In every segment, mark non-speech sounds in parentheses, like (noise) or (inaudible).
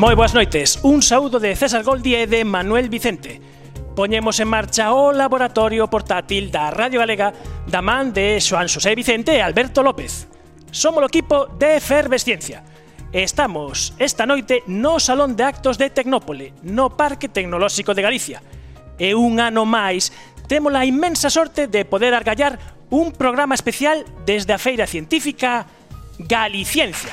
Moi boas noites, un saúdo de César Goldi e de Manuel Vicente. Poñemos en marcha o laboratorio portátil da Radio Galega da man de Xoan Xosé Vicente e Alberto López. Somos o equipo de Efervesciencia, Estamos esta noite no Salón de Actos de Tecnópole, no Parque Tecnolóxico de Galicia. E un ano máis temos a inmensa sorte de poder argallar un programa especial desde a Feira Científica Galiciencia.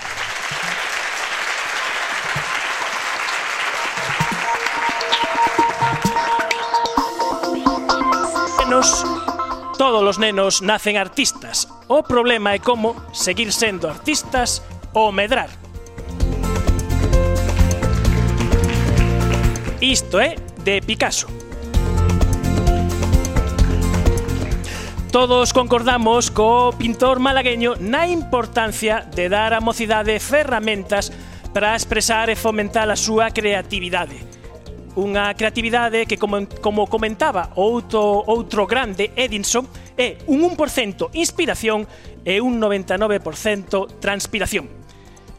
Nenos, todos os nenos nacen artistas. O problema é como seguir sendo artistas ou medrar. Isto é de Picasso. Todos concordamos co pintor malagueño na importancia de dar á mocidade ferramentas para expresar e fomentar a súa creatividade. Unha creatividade que, como, como comentaba outro, outro grande Edinson, é un 1% inspiración e un 99% transpiración.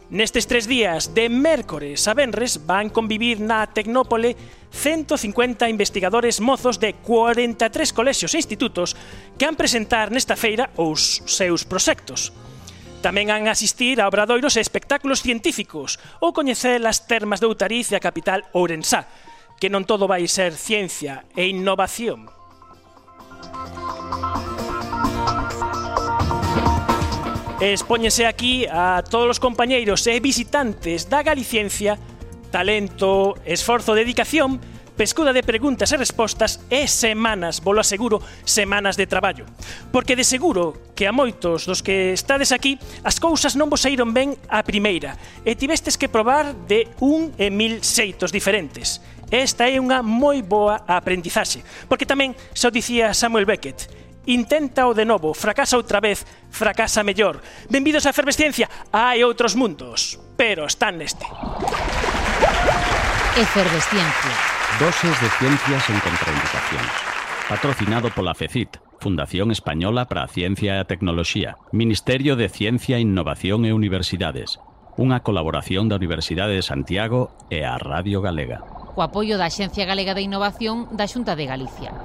Nestes tres días, de mércores a venres, van convivir na Tecnópole 150 investigadores mozos de 43 colexios e institutos que han presentar nesta feira os seus proxectos. Tamén han asistir a obradoiros e espectáculos científicos ou coñecer as termas de Outariz e a capital Ourensá, que non todo vai ser ciencia e innovación. Expóñese aquí a todos os compañeiros e eh, visitantes da Galiciencia talento, esforzo, dedicación, pescuda de preguntas e respostas e semanas, volo aseguro, semanas de traballo. Porque de seguro que a moitos dos que estades aquí as cousas non vos saíron ben a primeira e tivestes que probar de un e mil xeitos diferentes. Esta é unha moi boa aprendizaxe, porque tamén xa o dicía Samuel Beckett, Inténtao de novo, fracasa outra vez, fracasa mellor. Benvidos a Efervesciencia, hai outros mundos, pero están neste. Efervesciencia. Doses de ciencias en contraindicacións. Patrocinado pola FECIT, Fundación Española para a Ciencia e a Tecnoloxía, Ministerio de Ciencia, Innovación e Universidades, unha colaboración da Universidade de Santiago e a Radio Galega. O apoio da Axencia Galega de Innovación da Xunta de Galicia.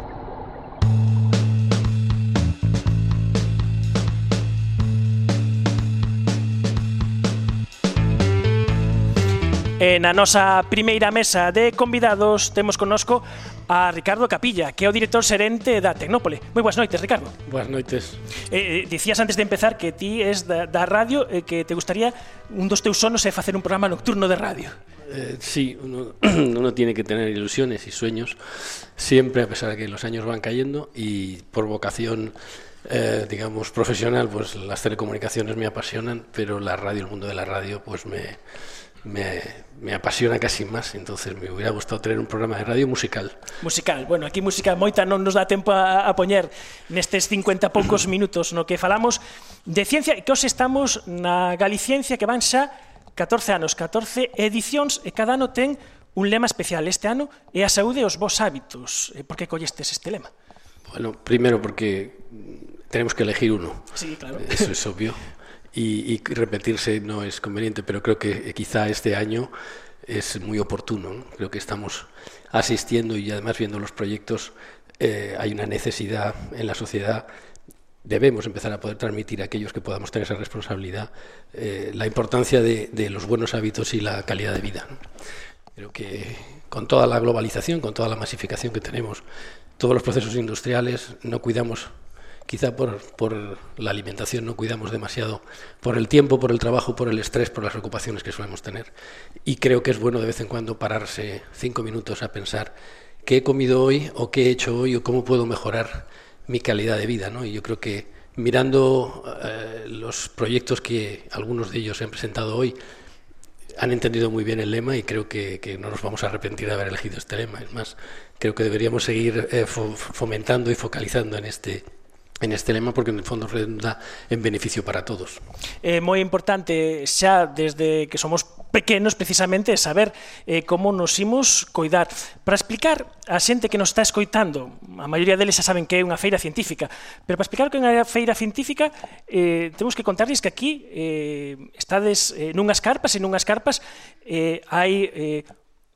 E na nosa primeira mesa de convidados temos connosco a Ricardo Capilla, que é o director serente da Tecnópole. Moi boas noites, Ricardo. Boas noites. Eh, dicías antes de empezar que ti es da, da radio e eh, que te gustaría un dos teus sonos é facer un programa nocturno de radio. Eh, sí, uno, (clears throat) uno tiene que tener ilusiones y sueños siempre, a pesar de que los años van cayendo y por vocación eh, digamos, profesional, pues las telecomunicaciones me apasionan, pero la radio, el mundo de la radio, pues me, me, me apasiona casi más, entonces me hubiera gustado tener un programa de radio musical. Musical, bueno, aquí música moita non nos dá tempo a, a poñer nestes 50 poucos (laughs) minutos no que falamos de ciencia, que os estamos na Galiciencia que van xa 14 anos, 14 edicións e cada ano ten un lema especial. Este ano é a saúde e os vos hábitos. Por que collestes este lema? Bueno, primero porque tenemos que elegir uno. Sí, claro. Eso es obvio. (laughs) y, repetirse no es conveniente, pero creo que quizá este año es muy oportuno. ¿no? Creo que estamos asistiendo y además viendo los proyectos, eh, hay una necesidad en la sociedad. Debemos empezar a poder transmitir a aquellos que podamos tener esa responsabilidad eh, la importancia de, de, los buenos hábitos y la calidad de vida. ¿no? Creo que con toda la globalización, con toda la masificación que tenemos, todos los procesos industriales, no cuidamos quizá por, por, la alimentación no cuidamos demasiado, por el tiempo, por el trabajo, por el estrés, por las ocupaciones que solemos tener. Y creo que es bueno de vez en cuando pararse cinco minutos a pensar qué he comido hoy o qué he hecho hoy o cómo puedo mejorar mi calidad de vida. ¿no? Y yo creo que mirando eh, los proyectos que algunos de ellos han presentado hoy, han entendido muy bien el lema y creo que, no nos vamos a arrepentir de haber elegido este lema. Es más, creo que deberíamos seguir eh, fomentando y focalizando en este, en este lema porque en el fondo redunda en beneficio para todos. É eh, moi importante xa desde que somos pequenos precisamente saber eh, como nos imos coidar. Para explicar a xente que nos está escoitando, a maioría deles xa saben que é unha feira científica, pero para explicar que é unha feira científica eh, temos que contarles que aquí eh, estades eh, nunhas carpas e nunhas carpas eh, hai eh,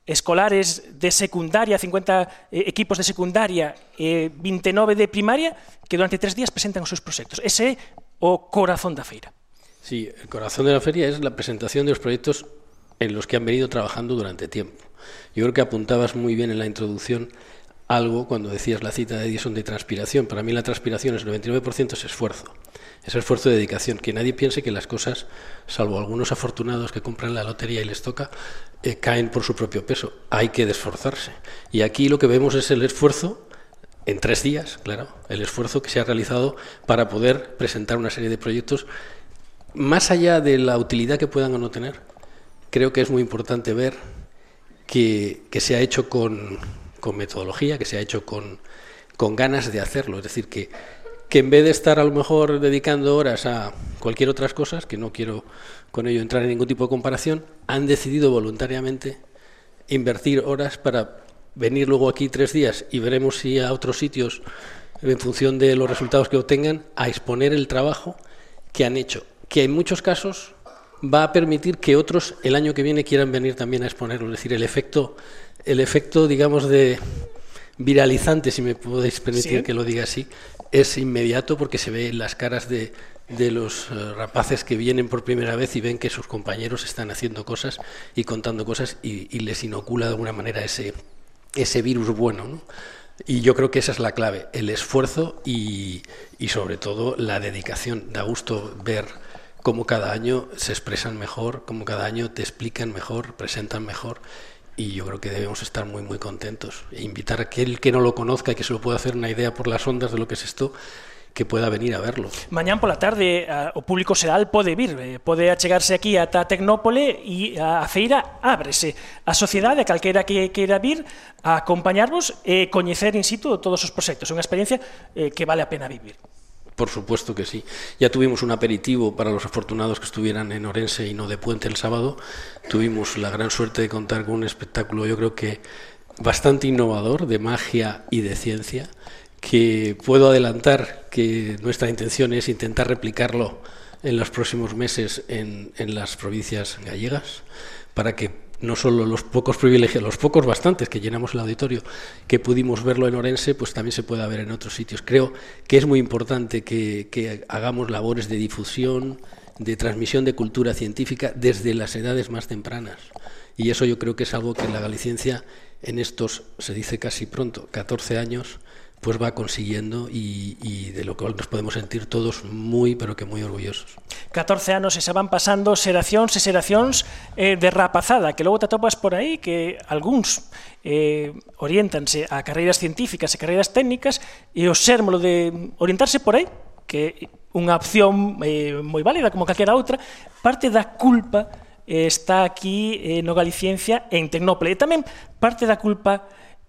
escolares de secundaria, 50 eh, equipos de secundaria e eh, 29 de primaria que durante tres días presentan os seus proxectos. Ese o corazón da feira. Sí, el corazón de la feria es la presentación de los proyectos en los que han venido trabajando durante tiempo. Yo creo que apuntabas muy bien en la introducción algo cuando decías la cita de Edison de transpiración. Para mí la transpiración es el 99% es esfuerzo. Es esfuerzo de dedicación. Que nadie piense que las cosas, salvo algunos afortunados que compran la lotería y les toca, eh, caen por su propio peso. Hay que esforzarse. Y aquí lo que vemos es el esfuerzo en tres días, claro, el esfuerzo que se ha realizado para poder presentar una serie de proyectos más allá de la utilidad que puedan o no tener, creo que es muy importante ver que, se ha hecho con, metodología, que se ha hecho con, con ganas de hacerlo. Es decir, que, que, en vez de estar a lo mejor dedicando horas a cualquier otras cosas, que no quiero con ello entrar en ningún tipo de comparación, han decidido voluntariamente invertir horas para venir luego aquí tres días y veremos si a otros sitios, en función de los resultados que obtengan, a exponer el trabajo que han hecho, que en muchos casos va a permitir que otros el año que viene quieran venir también a exponerlo. Es decir, el efecto, el efecto digamos, de viralizante, si me podéis permitir ¿Sí? que lo diga así, es inmediato porque se ve en las caras de, de los uh, rapaces que vienen por primera vez y ven que sus compañeros están haciendo cosas y contando cosas y, y les inocula de alguna manera ese, ese virus bueno. ¿no? Y yo creo que esa es la clave, el esfuerzo y, y sobre todo la dedicación. Da gusto ver cómo cada año se expresan mejor, cómo cada año te explican mejor, presentan mejor. Y yo creo que debemos estar muy, muy contentos. E invitar a aquel que no lo conozca y que se lo pueda hacer una idea por las ondas de lo que es esto, que pueda venir a verlo. Mañán pola tarde a, o público xeral pode vir, eh, pode achegarse aquí ata Tecnópole e a, a feira ábrese. A sociedade, calquera que queira vir a acompañarvos e coñecer in situ todos os proxectos. É unha experiencia eh, que vale a pena vivir. Por supuesto que sí. Ya tuvimos un aperitivo para los afortunados que estuvieran en Orense y no de Puente el sábado. Tuvimos la gran suerte de contar con un espectáculo, yo creo que bastante innovador, de magia y de ciencia, que puedo adelantar que nuestra intención es intentar replicarlo en los próximos meses en, en las provincias gallegas, para que no solo los pocos privilegios, los pocos bastantes que llenamos el auditorio, que pudimos verlo en Orense, pues también se puede ver en otros sitios. Creo que es muy importante que, hagamos labores de difusión, de transmisión de cultura científica desde las edades más tempranas. Y eso yo creo que es algo que la Galiciencia en estos, se dice casi pronto, 14 años, pues va consiguiendo y, y, de lo cual nos podemos sentir todos muy, pero que muy orgullosos. 14 anos e se van pasando xeracións e xeracións eh, de rapazada, que logo te atopas por aí que algúns eh, orientanse a carreiras científicas e carreiras técnicas e o sérmolo de orientarse por aí, que unha opción eh, moi válida como calquera outra, parte da culpa eh, está aquí eh, no Galiciencia en Tecnópole. E tamén parte da culpa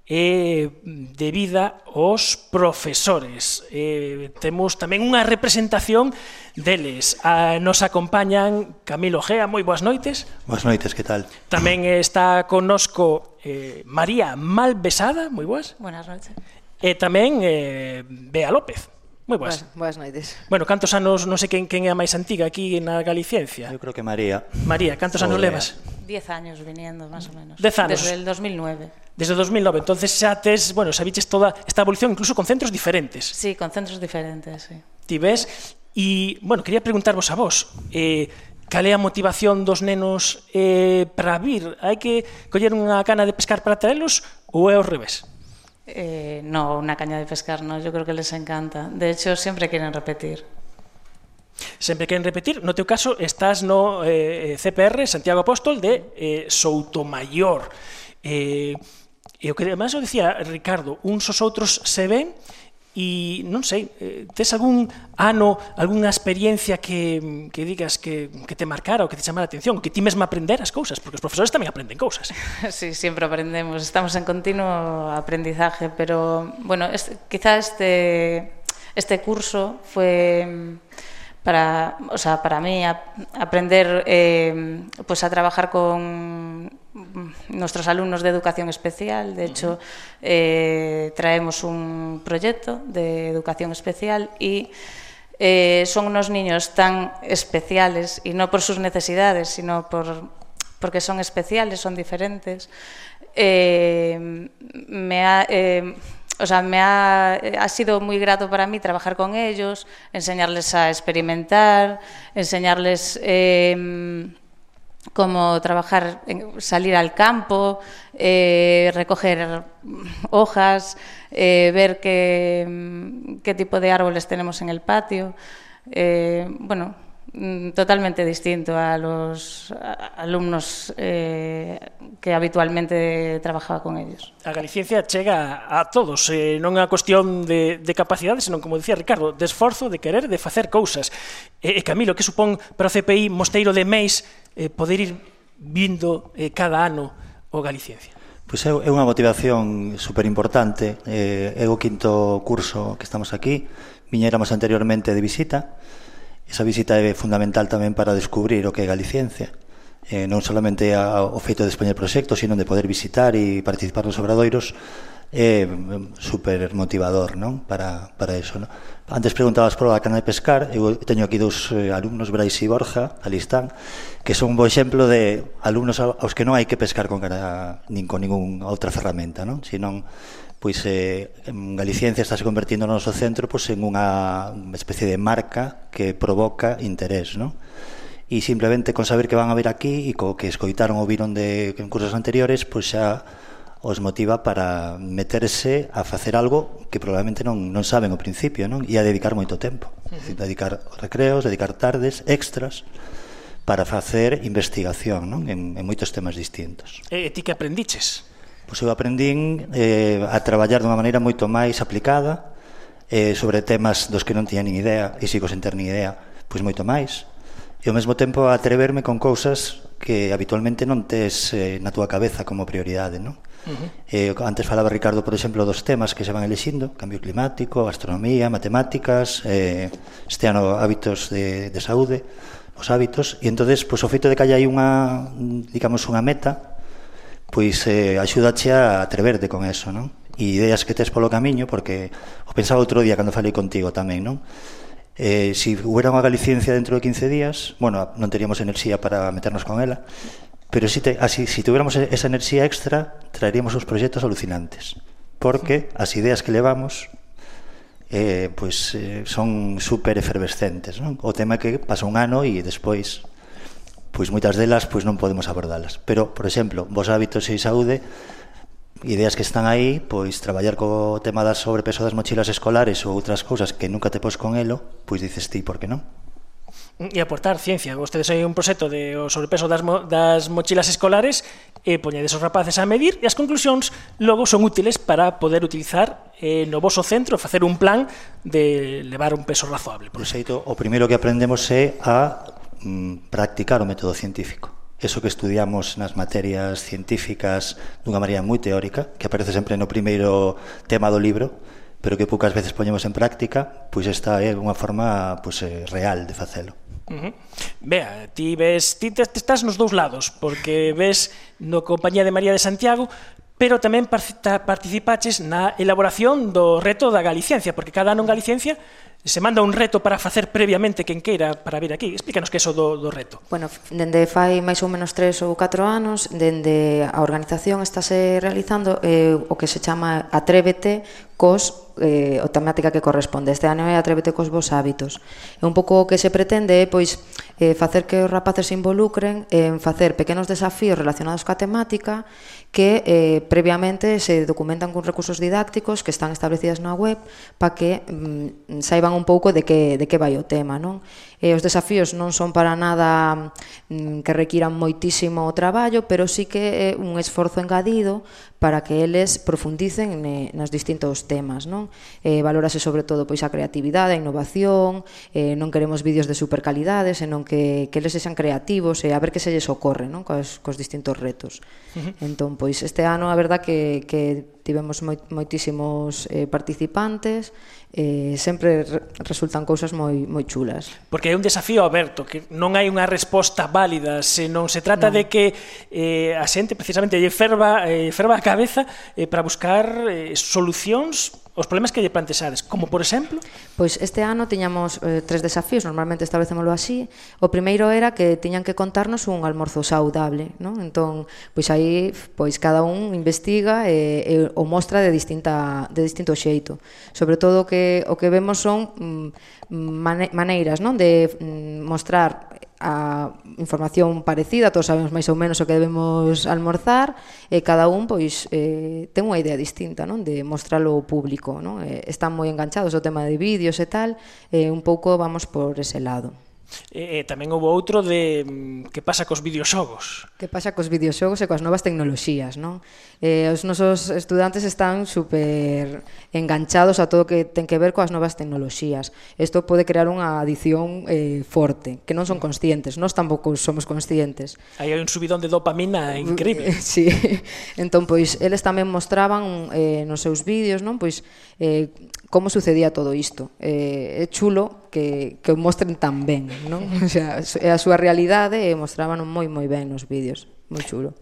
eh, debida aos profesores. Eh, temos tamén unha representación deles. A, nos acompañan Camilo Gea, moi boas noites. Boas noites, que tal? Tamén está conosco eh, María Malbesada, moi boas. Buenas noches. E tamén eh, Bea López. Moi boas. Boas, boas noites. Bueno, cantos anos, non sei quen, quen é a máis antiga aquí na Galiciencia? Eu creo que María. María, cantos Olea. anos levas? Diez anos viniendo, máis ou menos. Dez anos. Desde el 2009 desde 2009. Entonces xa tes, bueno, xa viches toda esta evolución incluso con centros diferentes. Sí, con centros diferentes, sí. Ti ves e, bueno, quería preguntarvos a vos, eh cal é a motivación dos nenos eh para vir? Hai que coller unha cana de pescar para traelos ou é ao revés? Eh, no, unha caña de pescar, no, yo creo que les encanta. De hecho, siempre quieren repetir. Sempre queren repetir, no teu caso estás no eh, eh CPR Santiago Apóstol de eh, Soutomayor. Eh, E o que además o decía Ricardo, uns os outros se ven e non sei, eh, tes algún ano, algunha experiencia que, que digas que, que te marcara ou que te chamara a atención, que ti mesma aprender as cousas, porque os profesores tamén aprenden cousas. (laughs) Sí, sempre aprendemos, estamos en continuo aprendizaje, pero, bueno, este, quizá este, este curso fue mm, para, o sea, para mí a, aprender eh, pues a trabajar con nuestros alumnos de educación especial. De hecho, eh, traemos un proyecto de educación especial y eh, son unos niños tan especiales, y no por sus necesidades, sino por, porque son especiales, son diferentes. Eh, me ha, o sea, me ha, ha, sido muy grato para mí trabajar con ellos, enseñarles a experimentar, enseñarles como trabajar, eh, salir al campo, eh, recoger hojas, eh, ver qué, mm, qué, tipo de árboles tenemos en el patio. Eh, bueno, mm, totalmente distinto a los alumnos eh, que habitualmente trabajaba con ellos. A Galicia chega a todos, eh, non é unha cuestión de, de capacidade, senón, como dicía Ricardo, de esforzo, de querer, de facer cousas. E, eh, e Camilo, que supón para o CPI Mosteiro de Meis eh, poder ir vindo eh, cada ano o Galiciencia? Pois é, é unha motivación super importante. Eh, é o quinto curso que estamos aquí. Viñéramos anteriormente de visita. Esa visita é fundamental tamén para descubrir o que é Galiciencia. Eh, non solamente a, o feito de expoñer proxectos, sino de poder visitar e participar nos obradoiros é mm, super motivador non? Para, para eso. Non? Antes preguntabas por a cana de pescar, eu teño aquí dous eh, alumnos, Brais e Borja, ali están, que son un bo exemplo de alumnos aos que non hai que pescar con cara, nin con ningún outra ferramenta, non? Senón pois eh, en Galiciencia está se convertindo no noso centro pois, en unha especie de marca que provoca interés, non? E simplemente con saber que van a ver aquí e co que escoitaron ou viron de en cursos anteriores, pois xa os motiva para meterse a facer algo que probablemente non, non saben ao principio non e a dedicar moito tempo uh -huh. dedicar recreos, dedicar tardes, extras para facer investigación non? En, en moitos temas distintos. E ti que aprendiches? Pois eu aprendín eh, a traballar dunha maneira moito máis aplicada eh, sobre temas dos que non tiña nin idea e sigo sen ter nin idea pois moito máis e ao mesmo tempo a atreverme con cousas que habitualmente non tes eh, na túa cabeza como prioridade, non? Uh -huh. eh, antes falaba Ricardo, por exemplo, dos temas que se van elexindo Cambio climático, astronomía, matemáticas eh, Este ano hábitos de, de saúde Os hábitos E entonces, pois, o feito de que hai unha, digamos, unha meta Pois eh, axúdache a atreverte con eso, non? E ideas que tes polo camiño Porque o pensaba outro día cando falei contigo tamén, non? Eh, si hubiera unha galiciencia dentro de 15 días, bueno, non teríamos enerxía para meternos con ela, pero si, te, así, si tuviéramos esa enerxía extra, traeríamos uns proxectos alucinantes, porque as ideas que levamos eh, pues, eh, son super efervescentes. Non? O tema é que pasa un ano e despois pois moitas delas pois non podemos abordalas. Pero, por exemplo, vos hábitos e saúde ideas que están aí, pois traballar co tema da sobrepeso das mochilas escolares ou outras cousas que nunca te pos con elo, pois dices ti, por que non? Mm, e aportar ciencia. Vostedes hai un proxecto de o sobrepeso das, mo das mochilas escolares e poñedes os rapaces a medir e as conclusións logo son útiles para poder utilizar eh, no vosso centro facer un plan de levar un peso razoable. Por xeito, o primeiro que aprendemos é a mm, practicar o método científico eso que estudiamos nas materias científicas dunha maneira moi teórica, que aparece sempre no primeiro tema do libro, pero que poucas veces poñemos en práctica, pois esta é unha forma pois, eh, real de facelo. Uh -huh. Bea, ti ves, ti te, te estás nos dous lados, porque ves no Compañía de María de Santiago pero tamén participaches na elaboración do reto da Galiciencia, porque cada ano en Galiciencia se manda un reto para facer previamente quen queira para vir aquí. Explícanos que é iso do, do reto. Bueno, dende fai máis ou menos tres ou catro anos, dende a organización estáse realizando eh, o que se chama Atrévete cos eh, o temática que corresponde. Este ano é Atrévete cos vos hábitos. E un pouco o que se pretende é pois eh, facer que os rapaces se involucren en facer pequenos desafíos relacionados coa temática que eh, previamente se documentan con recursos didácticos que están establecidas na web para que mm, saiban un pouco de que, de que vai o tema. Non? Eh, os desafíos non son para nada mm, que requiran moitísimo traballo, pero sí que é un esforzo engadido para que eles profundicen ne, nos distintos temas. Non? Eh, valorase sobre todo pois a creatividade, a innovación, eh, non queremos vídeos de supercalidade, senón que, que eles sexan creativos e eh, a ver que se lles ocorre non? Cos, cos distintos retos. Uh -huh. Entón, Pois este ano a verdad que, que tivemos moi, moitísimos eh, participantes, eh, sempre re, resultan cousas moi, moi chulas. Porque é un desafío aberto, que non hai unha resposta válida, se non se trata non. de que eh, a xente precisamente lle ferva, eh, ferva a cabeza eh, para buscar eh, solucións os problemas que lle plantexades, como por exemplo? Pois este ano tiñamos eh, tres desafíos, normalmente establecémolo así. O primeiro era que tiñan que contarnos un almorzo saudable, non? Entón, pois aí pois cada un investiga e, e o mostra de distinta de distinto xeito. Sobre todo o que o que vemos son mm, maneiras, non, de mm, mostrar a información parecida, todos sabemos máis ou menos o que debemos almorzar, e cada un pois eh, ten unha idea distinta non? de mostralo ao público. Non? Eh, están moi enganchados ao tema de vídeos e tal, eh, un pouco vamos por ese lado. E, e tamén houve outro de mm, que pasa cos videoxogos. Que pasa cos videoxogos e coas novas tecnoloxías, non? Eh, os nosos estudantes están super enganchados a todo que ten que ver coas novas tecnoloxías. Isto pode crear unha adición eh, forte, que non son mm. conscientes, nós tampouco somos conscientes. Aí hai un subidón de dopamina eh, increíble. (laughs) sí. Entón, pois, eles tamén mostraban eh, nos seus vídeos, non? Pois, eh, como sucedía todo isto. Eh, é chulo que, que o mostren tan ben, non? (laughs) O sea, é a súa realidade e mostraban moi moi ben nos vídeos, moi chulo.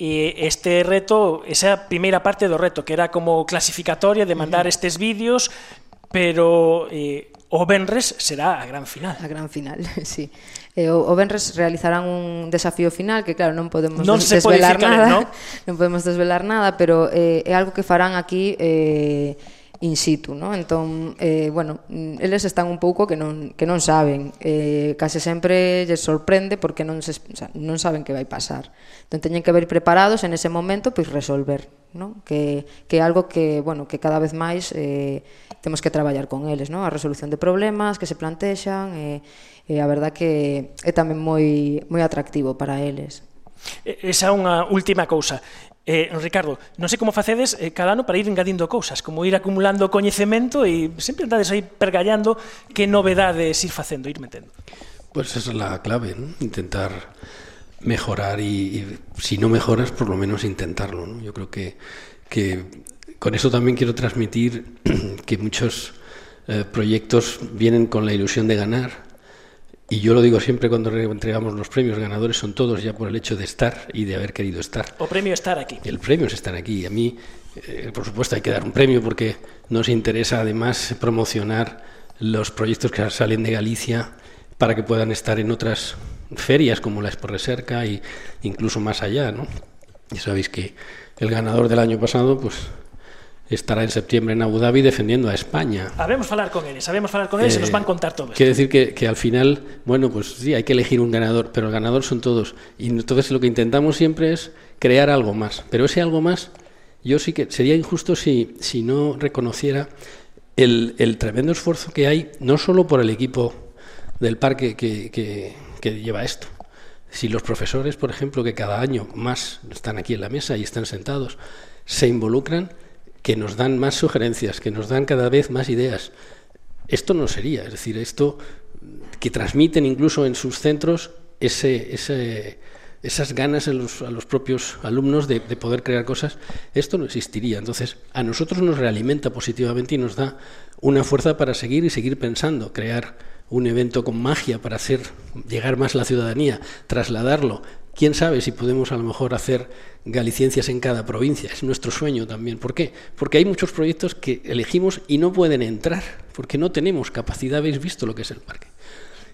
E este reto, esa primeira parte do reto, que era como clasificatoria de mandar estes vídeos, pero eh, o Benres será a gran final. A gran final, (laughs) sí. Eh, o, o Benres realizarán un desafío final que claro, non podemos non des desvelar nada. ¿no? (laughs) non podemos desvelar nada, pero eh, é algo que farán aquí eh in situ, no? Entón, eh, bueno, eles están un pouco que non, que non saben, eh, case sempre lles sorprende porque non, se, o sea, non saben que vai pasar. Entón, teñen que ver preparados en ese momento, pois pues, resolver, no? que, que é algo que, bueno, que cada vez máis eh, temos que traballar con eles, no? a resolución de problemas que se plantexan, eh, e, eh, eh, a verdad que é tamén moi, moi atractivo para eles. Esa é unha última cousa. Eh, Ricardo, non sei como facedes eh, cada ano para ir engadindo cousas, como ir acumulando coñecemento e sempre andades aí pergallando que novedades ir facendo, ir metendo. Pues esa es la clave, ¿no? intentar mejorar y, si no mejoras, por lo menos intentarlo. Yo creo que, que con eso también quiero transmitir (clears throat) que muchos eh, proyectos vienen con la ilusión de ganar y yo lo digo siempre cuando entregamos los premios, ganadores son todos ya por el hecho de estar y de haber querido estar. O premio estar aquí. El premio es estar aquí. A mí, eh, por supuesto, hay que dar un premio porque nos interesa además promocionar los proyectos que salen de Galicia para que puedan estar en otras ferias como la Expo Reserca e incluso más allá, ¿no? Ya sabéis que el ganador del año pasado, pues estará en septiembre en Abu Dhabi defendiendo a España. Sabemos hablar con él, sabemos hablar con él, eh, se nos van a contar todo. Quiere decir que, que, al final, bueno, pues sí, hay que elegir un ganador, pero el ganador son todos. Y entonces lo que intentamos siempre es crear algo más. Pero ese algo más, yo sí que sería injusto si, si no reconociera el, el tremendo esfuerzo que hay, no solo por el equipo del parque que, que, que lleva esto, si los profesores, por ejemplo, que cada año más están aquí en la mesa y están sentados, se involucran, que nos dan más sugerencias, que nos dan cada vez más ideas. Esto no sería, es decir, esto que transmiten incluso en sus centros ese, ese, esas ganas a los, a los propios alumnos de, poder crear cosas, esto no existiría. Entonces, a nosotros nos realimenta positivamente y nos da una fuerza para seguir y seguir pensando, crear un evento con magia para hacer llegar más la ciudadanía, trasladarlo quién sabe si podemos a lo mejor hacer galiciencias en cada provincia. Es nuestro sueño también. ¿Por qué? Porque hay muchos proyectos que elegimos y no pueden entrar, porque no tenemos capacidad. Habéis visto lo que es el parque.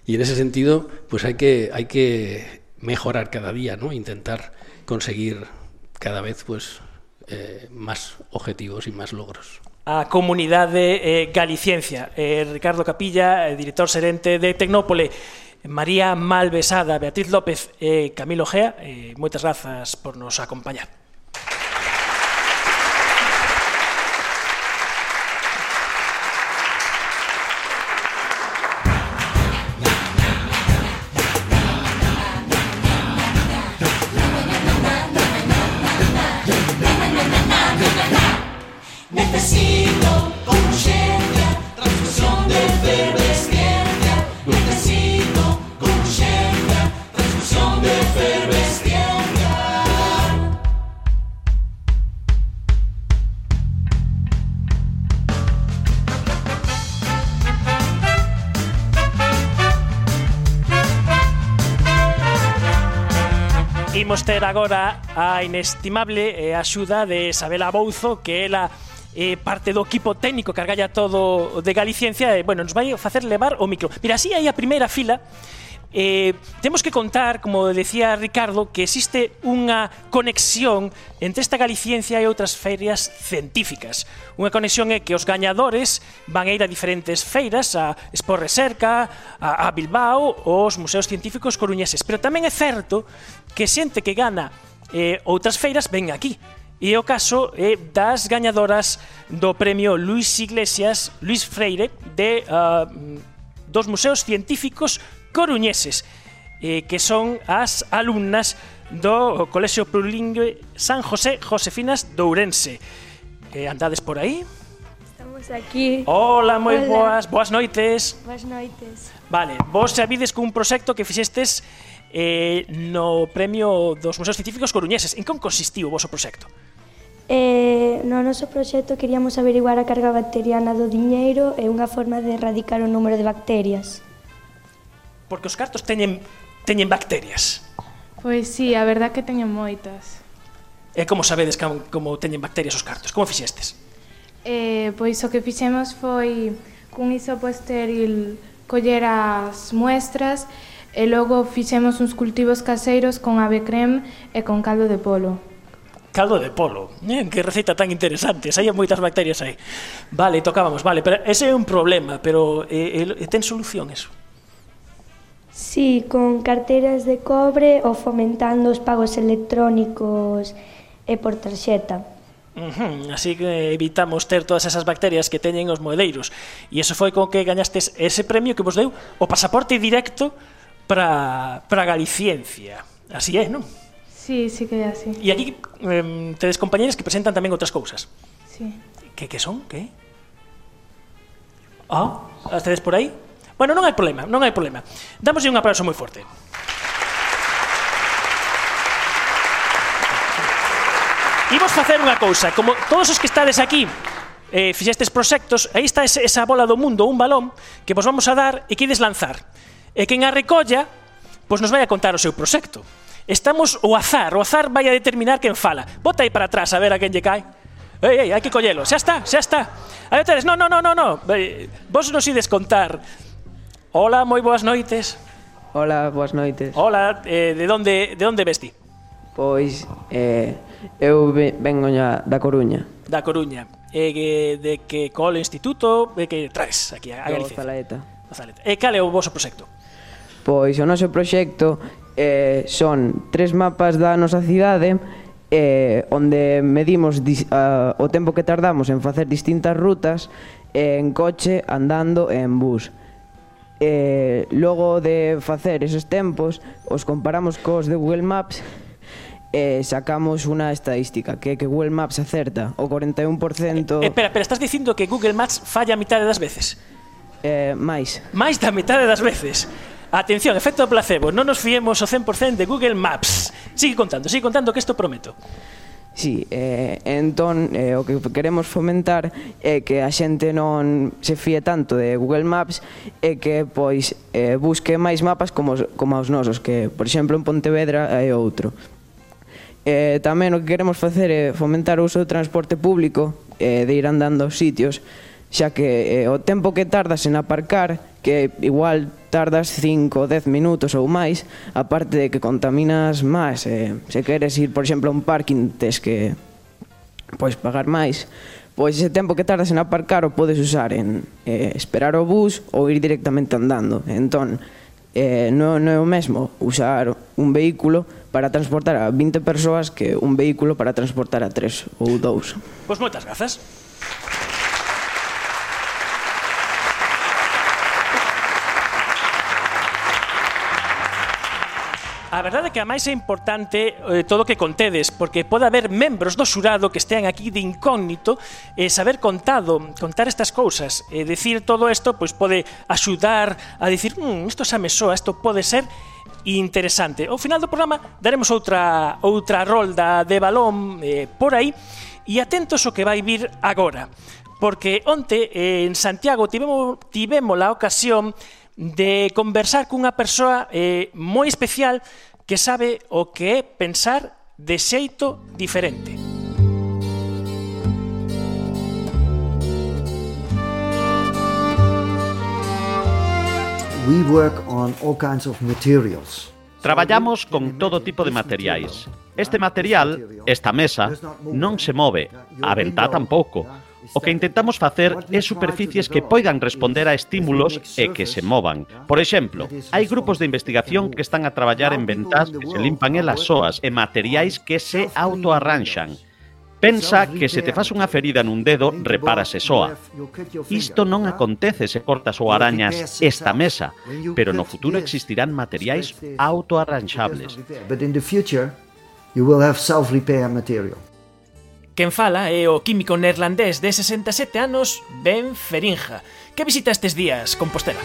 Y en ese sentido, pues hay que, hay que mejorar cada día, ¿no? Intentar conseguir cada vez pues, eh, más objetivos y más logros. a comunidade eh, Galiciencia. Eh, Ricardo Capilla, eh, director serente de Tecnópole, María Malvesada, Beatriz López e eh, Camilo Gea, eh, moitas grazas por nos acompañar. coñecer agora a inestimable eh, axuda de Isabela Bouzo, que ela eh, parte do equipo técnico que argalla todo de Galicia e, bueno, nos vai facer levar o micro. Mira, así aí a primeira fila eh, temos que contar, como decía Ricardo, que existe unha conexión entre esta Galiciencia e outras feiras científicas. Unha conexión é que os gañadores van a ir a diferentes feiras, a Expo Recerca, a, a Bilbao, os museos científicos coruñeses. Pero tamén é certo que xente que gana eh, outras feiras ven aquí. E o caso é eh, das gañadoras do premio Luis Iglesias, Luis Freire, de uh, dos museos científicos coruñeses eh, que son as alumnas do Colexio Plurilingüe San José Josefinas Dourense. Eh, andades por aí? Estamos aquí. Hola, moi Hola. boas, boas noites. Boas noites. Vale, vos sabides cun proxecto que fixestes eh, no Premio dos Museos Científicos Coruñeses. En que consistiu o vosso proxecto? Eh, no noso proxecto queríamos averiguar a carga bacteriana do diñeiro e unha forma de erradicar o número de bacterias porque os cartos teñen teñen bacterias. Pois sí, a verdad que teñen moitas. E como sabedes como, como teñen bacterias os cartos? Como fixestes? Eh, pois o que fixemos foi cun isopo estéril coller as muestras e logo fixemos uns cultivos caseiros con ave creme e con caldo de polo. Caldo de polo, eh, que receita tan interesante, hai moitas bacterias aí. Vale, tocábamos, vale, pero ese é un problema, pero eh, ten solución eso? Sí, con carteiras de cobre ou fomentando os pagos electrónicos e por tarxeta. Uh -huh. Así que evitamos ter todas esas bacterias que teñen os moedeiros. E eso foi con que gañastes ese premio que vos deu o pasaporte directo para, para Galiciencia. Así é, non? Sí, sí que é así. E aquí eh, tedes compañeros que presentan tamén outras cousas. Sí. Que, que son? Que? Ah, as tedes por aí? Bueno, non hai problema, non hai problema. Damos un aplauso moi forte. Imos facer unha cousa, como todos os que estades aquí, eh, fixestes proxectos, aí está ese, esa bola do mundo, un balón, que vos vamos a dar e que ides lanzar. E quen a recolla, pois nos vai a contar o seu proxecto. Estamos o azar, o azar vai a determinar quen fala. Bota aí para atrás a ver a quen lle cae. Ei, ei, hai que collelo, xa está, xa está. Aí tedes, no, no, no, no, no. Eh, vos nos ides contar Hola, moi boas noites. Hola, boas noites. Hola, eh, de onde de onde vesti? Pois eh, eu vengo ya da Coruña. Da Coruña. E eh, de que col instituto e que traes aquí a, a Galicia? Zalaeta. Zaleta. E cal é o voso proxecto? Pois o noso proxecto eh, son tres mapas da nosa cidade eh, onde medimos dis, uh, o tempo que tardamos en facer distintas rutas eh, en coche, andando e en bus eh, logo de facer esos tempos, os comparamos cos de Google Maps e eh, sacamos unha estadística que que Google Maps acerta o 41%. Eh, espera, pero estás dicindo que Google Maps falla a mitad das veces. Eh, máis. Máis da metade das veces. Atención, efecto placebo, non nos fiemos o 100% de Google Maps. Sigue contando, sigue contando que isto prometo. Sí, eh, entón eh, o que queremos fomentar é que a xente non se fíe tanto de Google Maps e que pois eh, busque máis mapas como, como os nosos, que por exemplo en Pontevedra hai outro. Eh, tamén o que queremos facer é fomentar o uso do transporte público eh, de ir andando aos sitios, xa que eh, o tempo que tardas en aparcar que igual tardas 5 ou 10 minutos ou máis, aparte de que contaminas máis. Eh, se queres ir, por exemplo, a un parking, tes que pois pagar máis. Pois ese tempo que tardas en aparcar o podes usar en eh, esperar o bus ou ir directamente andando. Entón, eh, non, non é o mesmo usar un vehículo para transportar a 20 persoas que un vehículo para transportar a 3 ou 2. Pois moitas grazas. A verdade é que a máis é importante eh, todo o que contedes, porque pode haber membros do xurado que estean aquí de incógnito e eh, saber contado, contar estas cousas, e eh, decir todo isto, pois pode axudar a dicir, mmm, isto xa me soa, isto pode ser interesante. Ao final do programa daremos outra outra rolda de balón eh, por aí e atentos o que vai vir agora. Porque onte eh, en Santiago tivemos, tivemos a ocasión de conversar cunha persoa eh, moi especial que sabe o que é pensar de xeito diferente. We work on all kinds of materials. Traballamos con todo tipo de materiais. Este material, esta mesa, non se move, a ventá tampouco. O que intentamos facer é superficies que poidan responder a estímulos e que se movan. Por exemplo, hai grupos de investigación que están a traballar en ventás que se limpan elas soas e materiais que se autoarranxan. Pensa que se te faz unha ferida nun dedo, repárase soa. Isto non acontece se cortas ou arañas esta mesa, pero no futuro existirán materiais autoarranxables. But in the future, you will have self-repair material. Quen fala é o químico neerlandés de 67 anos, Ben Ferinja, que visita estes días Compostela.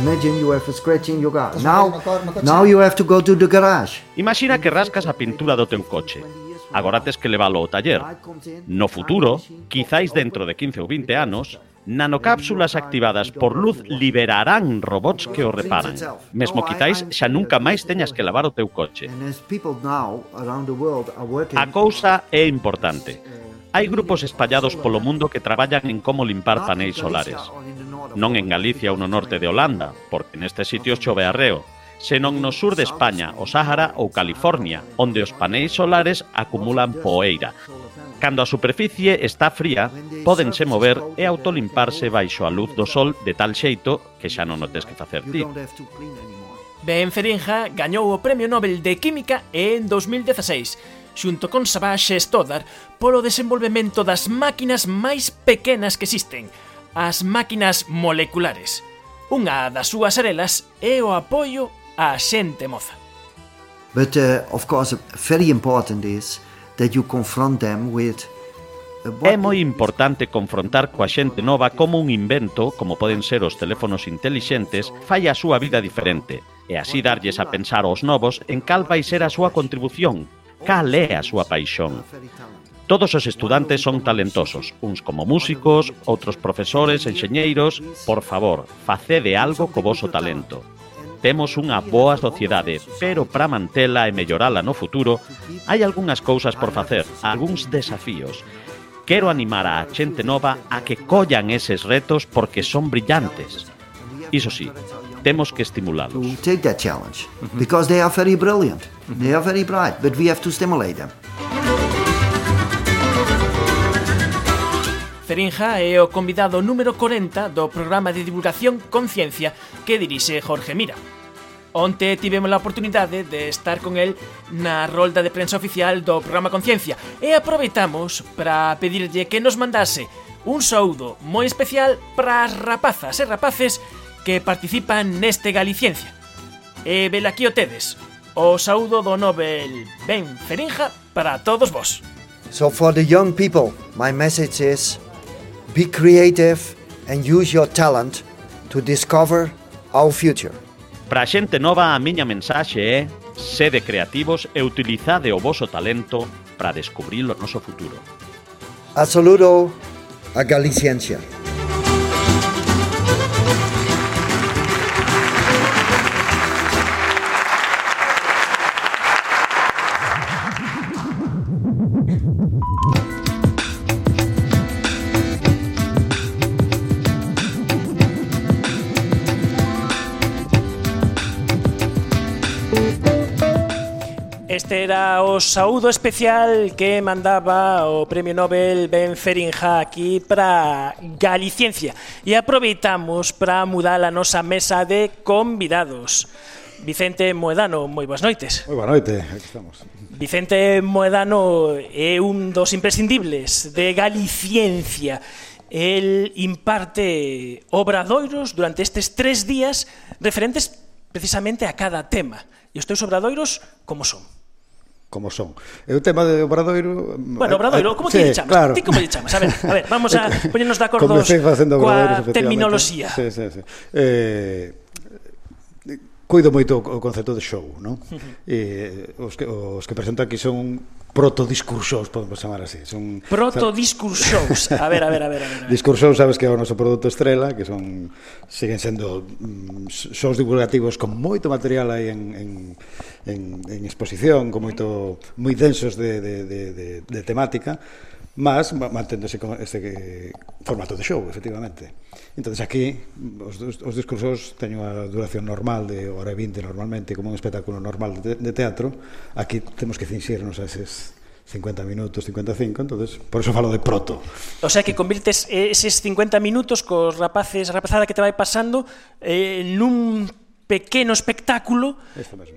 Imagine you have a scratch in your car. Now, now you have to go to the garage. Imagina que rascas a pintura do teu coche. Agora tes que leválo ao taller. No futuro, quizáis dentro de 15 ou 20 anos, Nanocápsulas activadas por luz liberarán robots que o reparan. Mesmo quizáis xa nunca máis teñas que lavar o teu coche. A cousa é importante. Hai grupos espallados polo mundo que traballan en como limpar paneis solares. Non en Galicia ou no norte de Holanda, porque nestes sitios chove arreo, senón no sur de España, o Sáhara ou California, onde os paneis solares acumulan poeira, Cando a superficie está fría, pódense mover e autolimparse baixo a luz do sol de tal xeito que xa non o tes que facer ti. Ben Ferinja gañou o Premio Nobel de Química en 2016 xunto con Savage Stoddard polo desenvolvemento das máquinas máis pequenas que existen, as máquinas moleculares. Unha das súas arelas é o apoio á xente moza. But uh, of course very important is that you confront them with uh, É moi importante confrontar coa xente nova como un invento, como poden ser os teléfonos intelixentes, fai a súa vida diferente, e así darlles a pensar aos novos en cal vai ser a súa contribución, cal é a súa paixón. Todos os estudantes son talentosos, uns como músicos, outros profesores, enxeñeiros, por favor, facede algo co voso talento. Temos unha boa sociedade, pero para mantela e mellorala no futuro, hai algunhas cousas por facer, algúns desafíos. Quero animar a xente nova a que collan eses retos porque son brillantes. Iso sí, temos que estimulalos. take that challenge because they are very brilliant. They are very bright, but we have to stimulate them. Ferinja é o convidado número 40 do programa de divulgación Conciencia que dirixe Jorge Mira. Onte tivemos a oportunidade de estar con el na rolda de prensa oficial do programa Conciencia e aproveitamos para pedirlle que nos mandase un saúdo moi especial para as rapazas e rapaces que participan neste Galiciencia. E velaquí o tedes, o saúdo do Nobel Ben Ferinja para todos vos. So for the young people, my message is Be creative and use your talent to discover our future. Para a xente nova, a miña mensaxe é sede creativos e utilizade o voso talento para descubrir o noso futuro. A saludo a Galiciencia. era o saúdo especial que mandaba o Premio Nobel Ben Ferinja aquí para Galiciencia e aproveitamos para mudar a nosa mesa de convidados. Vicente Moedano, moi boas noites. Moi boa noite, aquí estamos. Vicente Moedano é un dos imprescindibles de Galiciencia. El imparte obradoiros durante estes tres días referentes precisamente a cada tema. E os teus obradoiros como son? como son. E o tema de Obradoiro... Bueno, eh, Obradoiro, eh, como sí, te chamas? Claro. Ti como lle chamas? A ver, a ver vamos a (laughs) poñernos de acordo coa terminoloxía. Sí, sí, sí. Eh, cuido moito o concepto de show, non? Uh -huh. E os que os que presento aquí son protodiscursos, podemos chamar así. Son protodiscursos. A ver, a ver, a ver, a ver. Discursos, sabes que é o noso produto estrela, que son siguen sendo mm, divulgativos con moito material aí en en en, en exposición, con moito moi densos de de de de, de temática, mas manténdose con este eh, formato de show, efectivamente entonces aquí, os, os discursos teñen unha duración normal de hora e vinte normalmente, como un espectáculo normal de, de teatro. Aquí temos que fingirnos a eses 50 minutos, 55, entonces por eso falo de proto. O sea que convirtes eses 50 minutos cos rapaces, rapazada que te vai pasando eh, nun pequeno espectáculo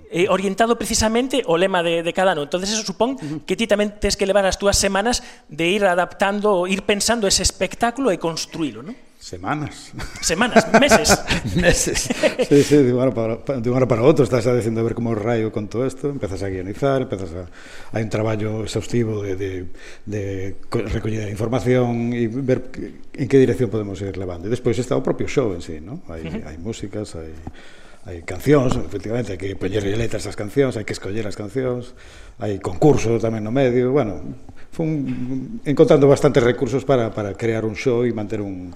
eh, orientado precisamente ao lema de, de cada ano. Entonces eso supón uh -huh. que ti tamén tens que levar as túas semanas de ir adaptando, ir pensando ese espectáculo e construílo, non? Semanas. Semanas, meses. (laughs) meses. Sí, sí, de un, para, de un ano para outro estás a dicindo a ver como raio con todo isto, empezas a guionizar, empezas a... Hai un traballo exhaustivo de, de, de recollida de información e ver en que dirección podemos ir levando. E despois está o propio show en sí, ¿no? Hai, uh -huh. hai músicas, hai hai cancións, efectivamente, hai que poñerlle letras ás cancións, hai que escoller as cancións, hai concurso tamén no medio, bueno, fun encontrando bastantes recursos para, para crear un show e manter un,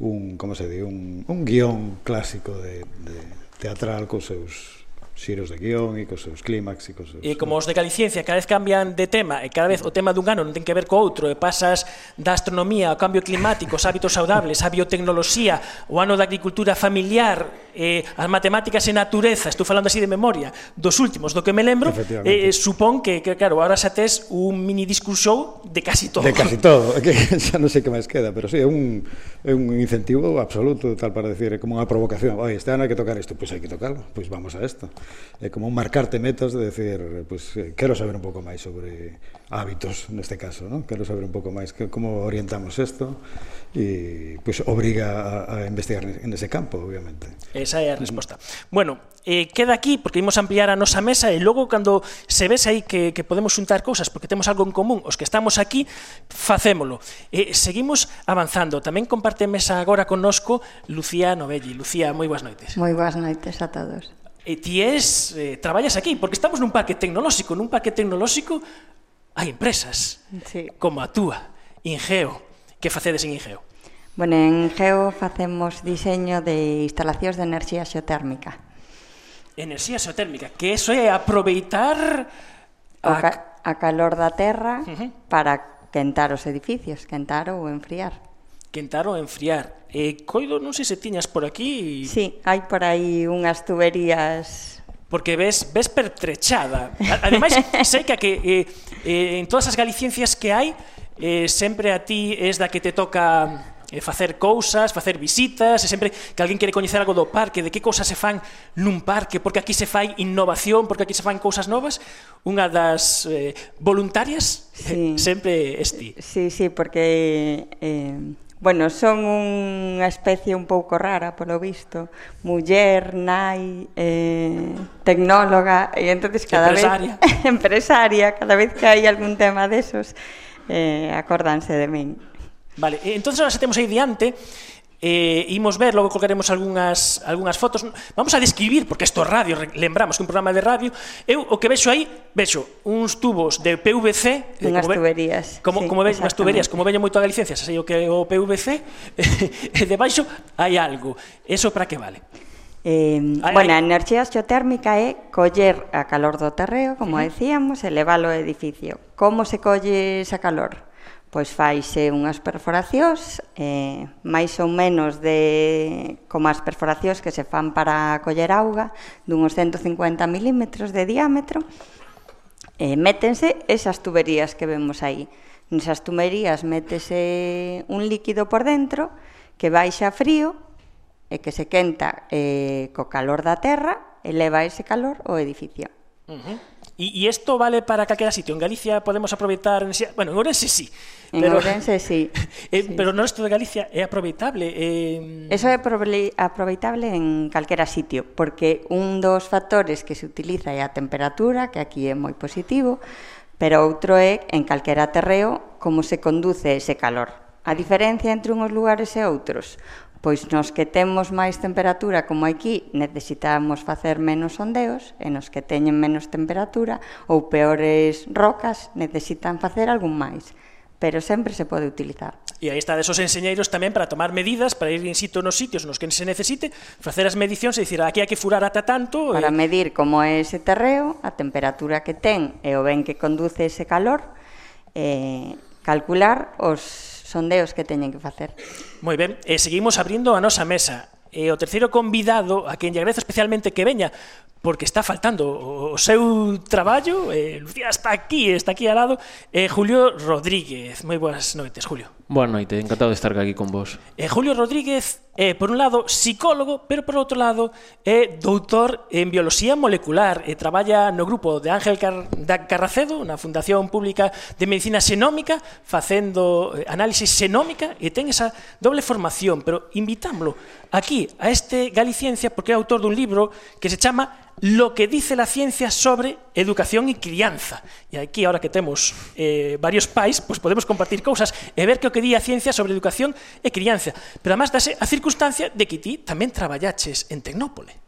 un como se di, un, un guión clásico de, de teatral cos seus xiros de guión e cos seus clímax e cos seus... E como os de Galiciencia cada vez cambian de tema e cada vez o tema dun ano non ten que ver co outro e pasas da astronomía ao cambio climático, os hábitos saudables, a biotecnoloxía, o ano da agricultura familiar, eh, as matemáticas e natureza, estou falando así de memoria, dos últimos, do que me lembro, eh, supón que, que, claro, ahora xa tes un mini discurso show de casi todo. De casi todo, (laughs) que xa non sei que máis queda, pero sí, é un, é un incentivo absoluto, tal para decir, é como unha provocación, oi, este ano hai que tocar isto, pois pues hai que tocarlo, pois pues vamos a isto é como marcarte metas de decir, pues, eh, quero saber un pouco máis sobre hábitos, neste caso, ¿no? quero saber un pouco máis que, como orientamos isto, e pues, obriga a, a investigar en ese campo, obviamente. Esa é a resposta. Bueno, eh, queda aquí, porque imos ampliar a nosa mesa, e logo, cando se ves aí que, que podemos xuntar cousas, porque temos algo en común, os que estamos aquí, facémolo. Eh, seguimos avanzando. Tamén comparte mesa agora conosco Lucía Novelli. Lucía, moi boas noites. Moi boas noites a todos e ti es, eh, traballas aquí, porque estamos nun parque tecnolóxico, nun parque tecnolóxico hai empresas, sí. como a túa, Ingeo, que facedes en Ingeo? Bueno, en Ingeo facemos diseño de instalacións de enerxía xeotérmica. Enerxía xeotérmica, que eso é aproveitar a, a, ca a calor da terra uh -huh. para quentar os edificios, quentar ou enfriar. Quentar a enfriar. E coido, non sei se tiñas por aquí... Sí, hai por aí unhas tuberías porque ves ves pertrechada. Ademais, (laughs) sei que a que eh, eh, en todas as galiciencias que hai, eh, sempre a ti es da que te toca eh, facer cousas, facer visitas, e sempre que alguén quere coñecer algo do parque, de que cousas se fan nun parque, porque aquí se fai innovación, porque aquí se fan cousas novas, unha das eh, voluntarias eh, sí. sempre esti. Sí, sí, porque eh, Bueno, son unha especie un pouco rara, polo visto. Muller, nai, eh, tecnóloga, e entonces cada empresaria. vez... (laughs) empresaria. cada vez que hai algún tema desos, eh, acórdanse de min. Vale, entón, ahora se temos aí diante eh, imos ver, logo colgaremos algunhas, algunhas fotos. Vamos a describir, porque isto é radio, lembramos que un programa de radio. Eu o que vexo aí, vexo uns tubos de PVC. Eh, unhas tuberías. Como, sí, como vexo, unhas tuberías, como veño moito a Galicia, sei o que é o PVC, (laughs) e debaixo hai algo. Eso para que vale? Eh, ay, bueno, a enerxía xeotérmica é coller a calor do terreo, como uh -huh. decíamos, e leválo ao edificio. Como se colle esa calor? pois faise unhas perforacións eh, máis ou menos de como as perforacións que se fan para coller auga dunhos 150 milímetros de diámetro eh, métense esas tuberías que vemos aí nesas tuberías métese un líquido por dentro que baixa frío e que se quenta eh, co calor da terra eleva ese calor ao edificio uh -huh. E, e isto vale para calquera sitio. En Galicia podemos aproveitar... En, bueno, en Ourense sí. Pero, en Ourense sí. (laughs) eh, sí. Pero no resto de Galicia é aproveitable. Eh... Eso é aproveitable en calquera sitio, porque un dos factores que se utiliza é a temperatura, que aquí é moi positivo, pero outro é, en calquera terreo, como se conduce ese calor. A diferencia entre unhos lugares e outros. Pois nos que temos máis temperatura, como aquí, necesitamos facer menos sondeos, e nos que teñen menos temperatura ou peores rocas necesitan facer algún máis pero sempre se pode utilizar. E aí está desos enseñeiros tamén para tomar medidas, para ir in situ nos sitios nos que se necesite, facer as medicións e dicir aquí hai que furar ata tanto. Para e... medir como é ese terreo, a temperatura que ten e o ben que conduce ese calor, eh, calcular os sondeos que teñen que facer. Moi ben, e seguimos abrindo a nosa mesa. E o terceiro convidado, a quen lle agradezo especialmente que veña, porque está faltando o seu traballo, eh, Lucía está aquí, está aquí al lado, eh, Julio Rodríguez. Moi boas noites, Julio. Boa noite, encantado de estar aquí con vos. Eh, Julio Rodríguez, eh, por un lado, psicólogo, pero por outro lado, é eh, doutor en bioloxía molecular e eh, traballa no grupo de Ángel Car da Carracedo, na Fundación Pública de Medicina Xenómica, facendo eh, análisis xenómica e ten esa doble formación, pero invitámoslo aquí a este Galiciencia porque é autor dun libro que se chama lo que dice la ciencia sobre educación e crianza. E aquí, ahora que temos eh, varios pais, pues podemos compartir cousas e ver que o que di a ciencia sobre educación e crianza. Pero además dase a circunstancia de que ti tamén traballaches en Tecnópole.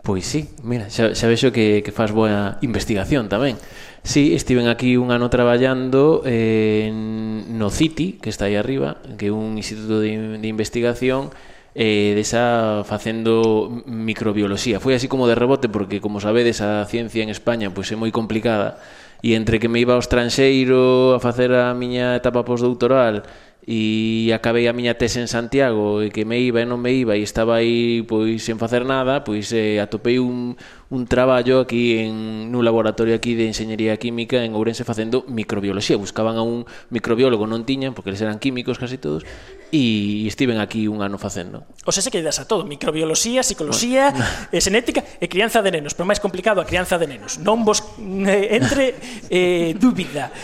Pois sí, mira, xa, xa vexo que, que faz boa investigación tamén. Sí, estiven aquí un ano traballando eh, no CITI, que está aí arriba, que é un instituto de, de investigación eh, desa facendo microbioloxía. Foi así como de rebote porque como sabedes a ciencia en España pois é moi complicada e entre que me iba ao estranxeiro a facer a miña etapa postdoctoral e acabei a miña tese en Santiago e que me iba e non me iba e estaba aí pois sen facer nada, pois eh, atopei un, un traballo aquí en nun laboratorio aquí de enxeñería química en Ourense facendo microbioloxía. Buscaban a un microbiólogo, non tiñan, porque eles eran químicos casi todos, e estiven aquí un ano facendo. O sea, se que das a todo, microbioloxía, psicoloxía, bueno. (laughs) eh, xenética e crianza de nenos, pero máis complicado a crianza de nenos. Non vos eh, entre eh, dúbida.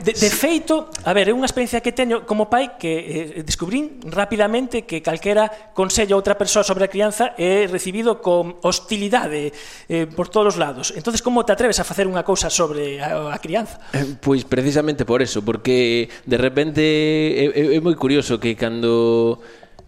De, de feito, a ver, é unha experiencia que teño como pai que eh, descubrín rapidamente que calquera consello a outra persoa sobre a crianza é recibido con hostilidade sociedade, eh, por todos os lados. Entonces como te atreves a facer unha cousa sobre a, a crianza? Eh, pois precisamente por eso, porque de repente é, é, é moi curioso que cando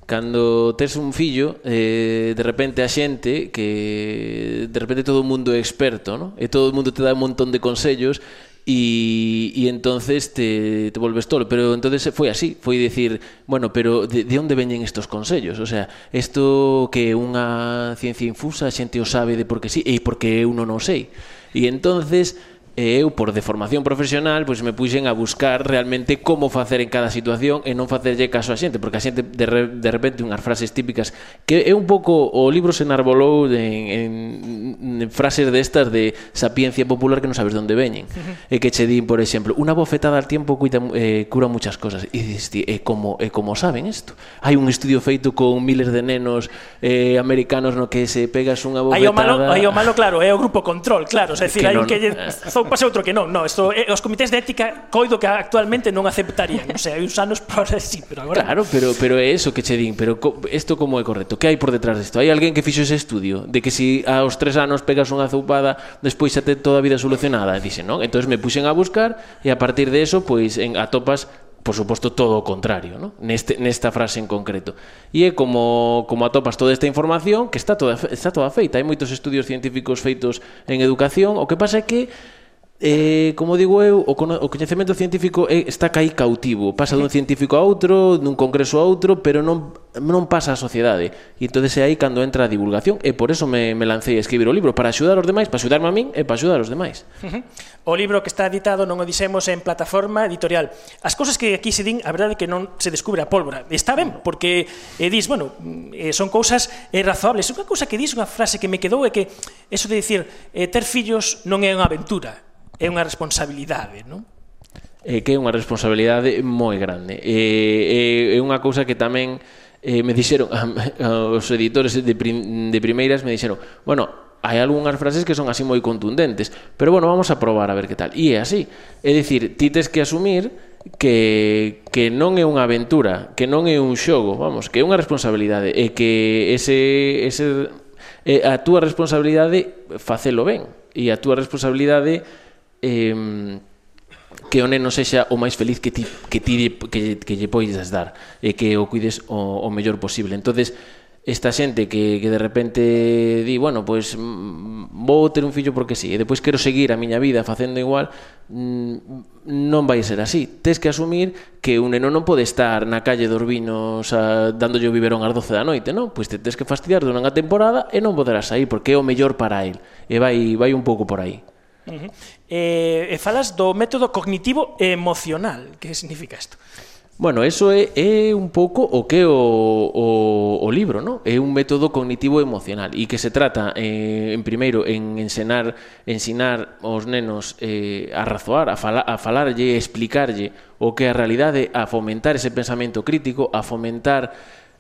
cando tes un fillo eh, de repente a xente que de repente todo o mundo é experto no? e todo o mundo te dá un montón de consellos y, y entonces te, te volves tolo. Pero entonces foi así, foi dicir, bueno, pero de, de onde veñen estos consellos? O sea, isto que unha ciencia infusa, a xente o sabe de por que sí, e porque eu non o sei. E entonces E eu, por deformación profesional, pois me puxen a buscar realmente como facer en cada situación e non facerlle caso a xente, porque a xente de, re, de repente unhas frases típicas que é un pouco o libro se enarbolou en, en, en frases destas de sapiencia popular que non sabes onde veñen. Uh -huh. E que che din, por exemplo, unha bofetada al tiempo cuida, eh, cura muchas cosas. E dices, ti, como, e como saben isto? Hai un estudio feito con miles de nenos eh, americanos no que se pegas unha bofetada... Hai o malo, hai o malo claro, é o grupo control, claro, o sea, es decir, hai un que lle eh, pasa outro que non, non, isto eh, os comités de ética coido que actualmente non aceptarían, non sei, hai uns anos para (laughs) sí, pero agora Claro, pero pero é eso que che din, pero isto co, como é correcto? Que hai por detrás disto? Hai alguén que fixo ese estudio de que si aos tres anos pegas unha zoupada, despois xa te toda a vida solucionada, dixen, non? Entonces me puxen a buscar e a partir de eso pois en atopas por suposto todo o contrario, ¿no? Neste nesta frase en concreto. E é como como atopas toda esta información que está toda está toda feita, hai moitos estudios científicos feitos en educación, o que pasa é que Eh, como digo eu, o, o coñecemento científico é, está caí cautivo, pasa dun científico a outro, dun congreso a outro, pero non non pasa á sociedade. E entonces é aí cando entra a divulgación, e por eso me, me lancei a escribir o libro, para axudar os demais, para axudarme a min e para axudar os demais. Uh -huh. O libro que está editado non o dixemos en plataforma editorial. As cousas que aquí se din, a verdade é que non se descubre a pólvora. Está ben, porque eh, dis, bueno, mm, eh, son cousas eh, razoables. Unha cousa que dis, unha frase que me quedou é que eso de dicir, eh, ter fillos non é unha aventura, é unha responsabilidade, non? É que é unha responsabilidade moi grande. É, é, é unha cousa que tamén eh, me dixeron os editores de, prim, de primeiras me dixeron, bueno, hai algunhas frases que son así moi contundentes, pero bueno, vamos a probar a ver que tal. E é así. É dicir, ti tes que asumir que, que non é unha aventura, que non é un xogo, vamos, que é unha responsabilidade e que ese, ese, a túa responsabilidade facelo ben e a túa responsabilidade eh, que o neno sexa o máis feliz que ti, que ti que, que lle poidas dar e que o cuides o, o mellor posible. Entonces, esta xente que, que de repente di, bueno, pois pues, mm, vou ter un fillo porque sí, e depois quero seguir a miña vida facendo igual, mm, non vai ser así. Tes que asumir que un neno non pode estar na calle dos vinos a, dándolle o biberón ás 12 da noite, non? Pois te tes que fastidiar durante a temporada e non poderás sair porque é o mellor para el. E vai, vai un pouco por aí. Uh -huh. eh, e falas do método cognitivo emocional. Que significa isto? Bueno, eso é, é un pouco o que o, o, o libro, ¿no? É un método cognitivo emocional e que se trata, eh, en primeiro, en ensinar, ensinar aos nenos eh, a razoar, a, fala, a falarlle, a explicarlle o que é a realidade, a fomentar ese pensamento crítico, a fomentar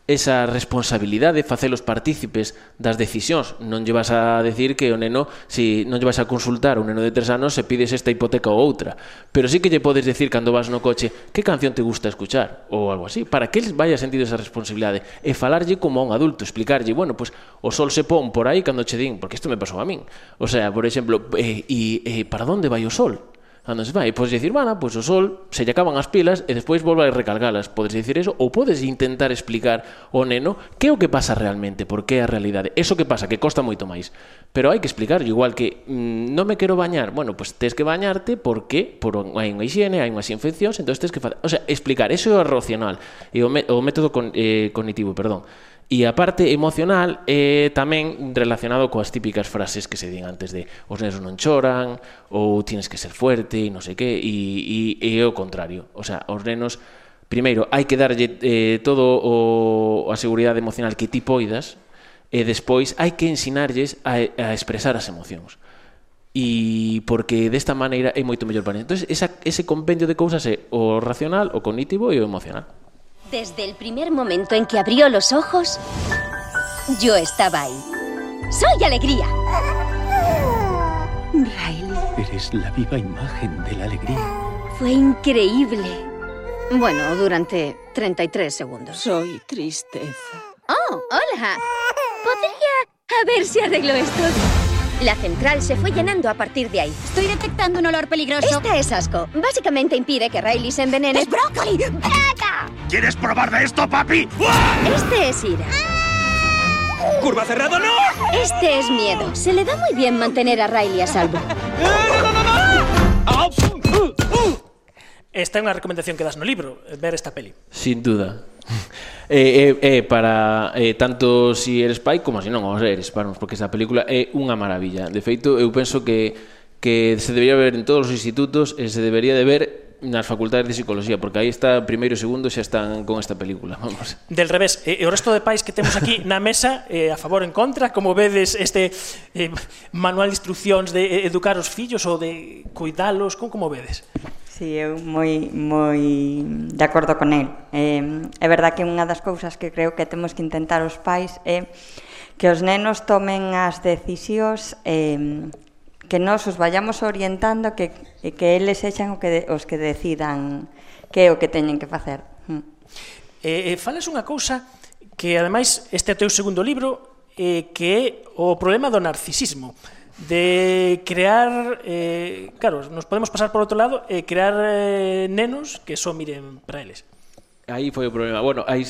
esa responsabilidade, facelos partícipes das decisións. Non lle vas a decir que o neno, si non lle vas a consultar un neno de tres anos, se pides esta hipoteca ou outra. Pero sí que lle podes decir cando vas no coche que canción te gusta escuchar ou algo así. Para que eles vaya sentido esa responsabilidade e falarlle como a un adulto, explicarlle, bueno, pues, o sol se pon por aí cando che din, porque isto me pasou a min. O sea, por exemplo, eh, e, eh, para onde vai o sol? andas vai, podes dicir, bueno, pois o sol se lle acaban as pilas e despois volve a recargalas. Podes dicir eso ou podes intentar explicar ao neno que é o que pasa realmente, por que é a realidade. Eso que pasa, que costa moito máis. Pero hai que explicar, igual que mmm, non me quero bañar, bueno, pois pues, tes que bañarte porque por hai unha higiene, hai unhas infeccións, entón tes que facer, o sea, explicar, eso é racional e o, o método con, eh, cognitivo, perdón. E a parte emocional é eh, tamén relacionado coas típicas frases que se din antes de os nenos non choran, ou tienes que ser fuerte, e non sei que, e, e, e é o contrario. O sea, os nenos, primeiro, hai que darlle eh, todo o, a seguridade emocional que ti poidas, e despois hai que ensinarlles a, a expresar as emocións. E porque desta maneira é moito mellor para eles. Entón, esa, ese compendio de cousas é o racional, o cognitivo e o emocional. Desde el primer momento en que abrió los ojos, yo estaba ahí. ¡Soy alegría! Riley. Eres la viva imagen de la alegría. Fue increíble. Bueno, durante 33 segundos. Soy tristeza. Oh, hola. ¿Podría... A ver si arreglo esto? La central se fue llenando a partir de ahí. Estoy detectando un olor peligroso. Esta es asco. Básicamente impide que Riley se envenene. ¡Es brócoli! ¡Braga! ¿Quieres probar de esto, papi? Este es ira. ¡Curva cerrada, no! Este es miedo. Se le da muy bien mantener a Riley a salvo. Esta é unha recomendación que das no libro, ver esta peli. Sin duda. (laughs) Eh, eh, eh, para eh, tanto si eres pai como si non os eres, vamos, porque esta película é unha maravilla. De feito, eu penso que que se debería ver en todos os institutos e se debería de ver nas facultades de psicología, porque aí está primeiro e segundo xa están con esta película, (laughs) vamos. Del revés, e, e o resto de pais que temos aquí na mesa eh, a favor en contra, como vedes este eh, manual de instruccións de eh, educar os fillos ou de cuidalos, como, como vedes? Sí, eu moi, moi de acordo con el. Eh, é verdad que unha das cousas que creo que temos que intentar os pais é que os nenos tomen as decisións eh, que nós os vayamos orientando que, que eles sexan o que, os que decidan que é o que teñen que facer. Mm. Eh, eh, falas unha cousa que ademais este é o teu segundo libro eh, que é o problema do narcisismo de crear, eh, claro, nos podemos pasar por outro lado e crear eh, nenos que só miren para eles. Aí foi o problema. Bueno, aí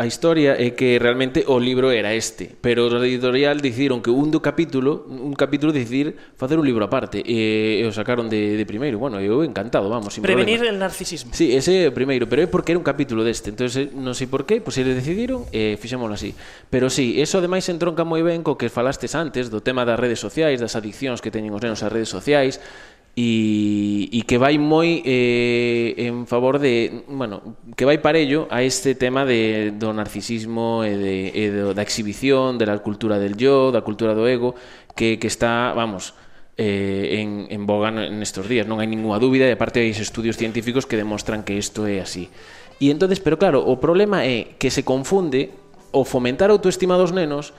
A historia é que realmente o libro era este, pero o editorial decidiron que un do capítulo, un capítulo decidir facer un libro aparte e, e o sacaron de, de primeiro. Bueno, eu encantado, vamos, sin Prevenir problema. el narcisismo. Sí, ese é o primeiro, pero é porque era un capítulo deste. Entonces, eh, non sei por qué, pois pues, eles decidiron e eh, así. Pero sí, eso ademais entronca moi ben co que falastes antes do tema das redes sociais, das adiccións que teñen os nenos ás redes sociais, e, e que vai moi eh, en favor de, bueno, que vai parello a este tema de, do narcisismo e, de, e do, da exhibición, de la cultura del yo, da cultura do ego, que, que está, vamos, eh, en, en boga nestes días. Non hai ninguna dúbida e aparte hai estudios científicos que demostran que isto é así. E entonces, pero claro, o problema é que se confunde o fomentar a autoestima dos nenos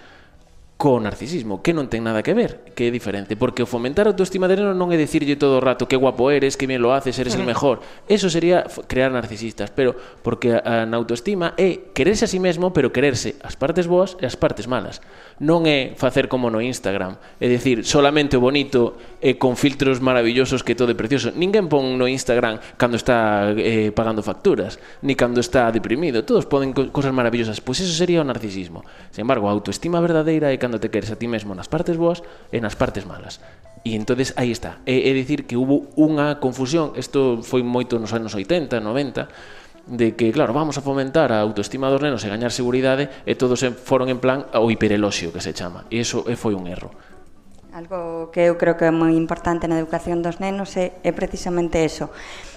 co narcisismo, que non ten nada que ver, que é diferente, porque o fomentar a autoestima de neno non é dicirlle todo o rato que guapo eres, que bien lo haces, eres el mm. mejor. Eso sería crear narcisistas, pero porque a, a na autoestima é quererse a sí mesmo, pero quererse as partes boas e as partes malas. Non é facer como no Instagram, é dicir, solamente o bonito e con filtros maravillosos que todo é precioso. Ninguén pon no Instagram cando está eh, pagando facturas, ni cando está deprimido. Todos poden co cosas maravillosas, pois pues eso sería o narcisismo. Sin embargo, a autoestima verdadeira é cando cando te queres a ti mesmo nas partes boas e nas partes malas. E entonces aí está. É, é dicir que hubo unha confusión, isto foi moito nos anos 80, 90, de que, claro, vamos a fomentar a autoestima dos nenos e gañar seguridade e todos foron en plan ao hipereloxio que se chama. E iso foi un erro. Algo que eu creo que é moi importante na educación dos nenos é, é precisamente eso,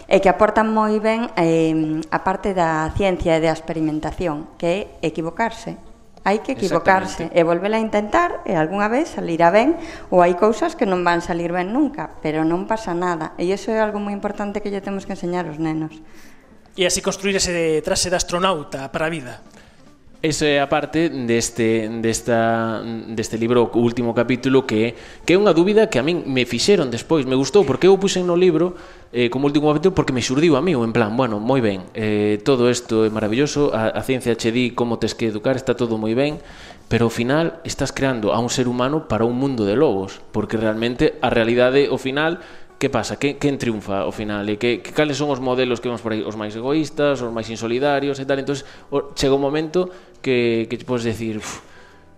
é que aportan moi ben eh, a parte da ciencia e da experimentación, que é equivocarse, hai que equivocarse e volvela a intentar e algunha vez salirá ben ou hai cousas que non van salir ben nunca, pero non pasa nada. E iso é algo moi importante que lle temos que enseñar aos nenos. E así construir ese traxe de astronauta para a vida. Eso é a parte deste, desta, deste libro, o último capítulo, que, que é unha dúbida que a min me fixeron despois, me gustou, porque eu puxen no libro eh, como último capítulo porque me xurdiu a mí, en plan, bueno, moi ben, eh, todo isto é maravilloso, a, a ciencia che di como tes que educar, está todo moi ben, pero ao final estás creando a un ser humano para un mundo de lobos, porque realmente a realidade, ao final, que pasa? Que, que triunfa ao final? E que, que cales son os modelos que vemos por aí? Os máis egoístas, os máis insolidarios e tal. Entón, chega un momento que, que podes decir... Uf,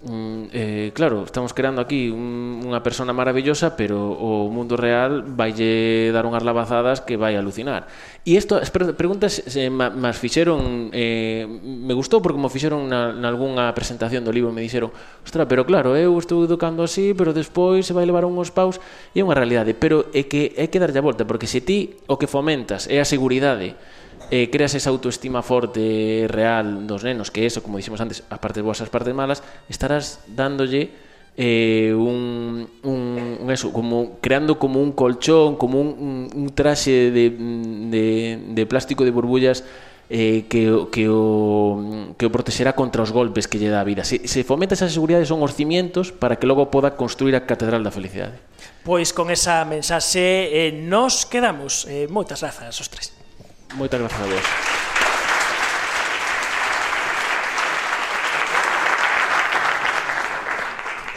Mm, eh, claro, estamos creando aquí un, unha persona maravillosa, pero o mundo real vaille dar unhas lavazadas que vai alucinar. E isto, as preguntas eh, se mas fixeron, eh, me gustou porque como fixeron na, na algunha presentación do libro, me dixeron, ostra, pero claro, eu estou educando así, pero despois se vai levar unhos paus, e é unha realidade, pero é que é que darlle a volta, porque se ti o que fomentas é a seguridade, eh, creas esa autoestima forte real dos nenos, que eso, como dixemos antes, as partes boas as partes malas, estarás dándolle eh, un, un, un eso, como creando como un colchón, como un, un, un traxe de, de, de plástico de burbullas eh, que, que, o, que o protexerá contra os golpes que lle dá a vida. Se, se fomenta esa seguridade son os cimientos para que logo poda construir a Catedral da Felicidade. Pois con esa mensaxe eh, nos quedamos. Eh, moitas grazas os tres. Moitas grazas a vos.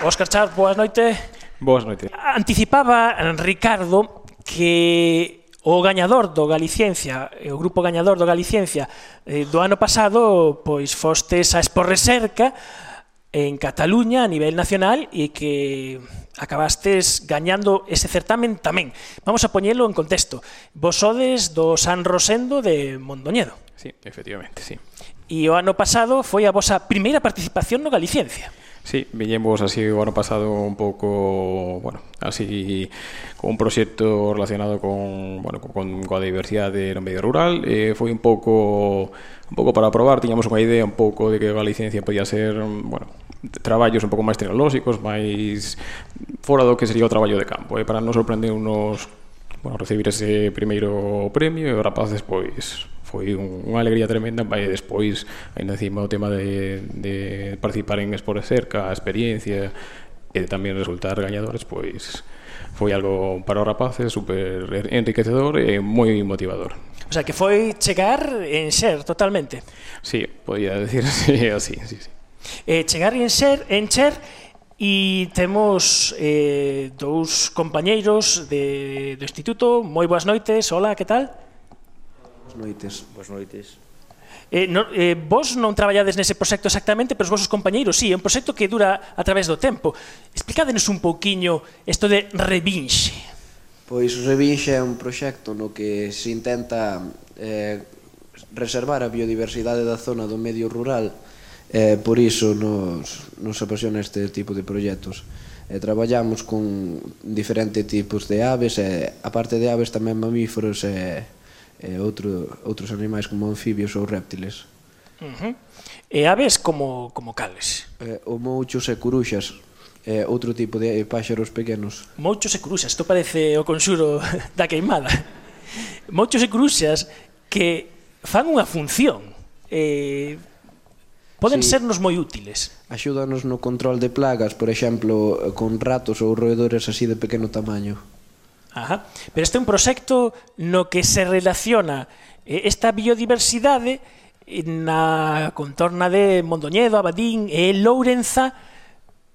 Óscar Char, boas noites. Boas noites. Anticipaba Ricardo que o gañador do Galiciencia, o grupo gañador do Galiciencia eh, do ano pasado, pois fostes a Esporreserca, en Cataluña a nivel nacional e que acabastes gañando ese certamen tamén. Vamos a poñelo en contexto. Vos sodes do San Rosendo de Mondoñedo. Sí, efectivamente, sí. E o ano pasado foi a vosa primeira participación no Galiciencia. Sí, viñemos así o ano pasado un pouco, bueno, así con un proxecto relacionado con, bueno, con, coa diversidade no medio rural, eh, foi un pouco un pouco para probar, tiñamos unha idea un pouco de que a licencia podía ser, bueno, traballos un pouco máis tecnolóxicos, máis fora do que sería o traballo de campo, e eh, para non sorprender unos bueno, recibir ese primeiro premio e os rapaces pois foi un, unha alegría tremenda e despois, ainda encima, o tema de, de participar en Espor Cerca, a experiencia e tamén resultar gañadores, pois foi algo para os rapaces super enriquecedor e moi motivador. O sea, que foi chegar en ser totalmente. Sí, podía decir (laughs) así, así, sí, sí. Eh, chegar en ser, en ser E temos eh, dous compañeiros de, do instituto. Moi boas noites. Hola, que tal? Boas noites. Boas noites. Eh, no, eh, vos non traballades nese proxecto exactamente, pero os vosos compañeiros sí, é un proxecto que dura a través do tempo. Explicádenos un pouquiño isto de Revinxe. Pois o Revinxe é un proxecto no que se intenta eh, reservar a biodiversidade da zona do medio rural, eh, por iso nos, nos apasiona este tipo de proxectos. Eh, traballamos con diferentes tipos de aves, e a parte de aves tamén mamíferos e eh, Eh, e outro, outros animais como anfibios ou réptiles. Uh -huh. E aves como, como cales? Eh, o mouchos e curuxas, eh, outro tipo de páxaros pequenos. Mouchos e curuxas, isto parece o conxuro (laughs) da queimada. Mouchos e curuxas que fan unha función. Eh, poden sí. sernos moi útiles. Axúdanos no control de plagas, por exemplo, con ratos ou roedores así de pequeno tamaño. Ajá. Pero este é un proxecto no que se relaciona eh, esta biodiversidade eh, na contorna de Mondoñedo, Abadín e Lourenza,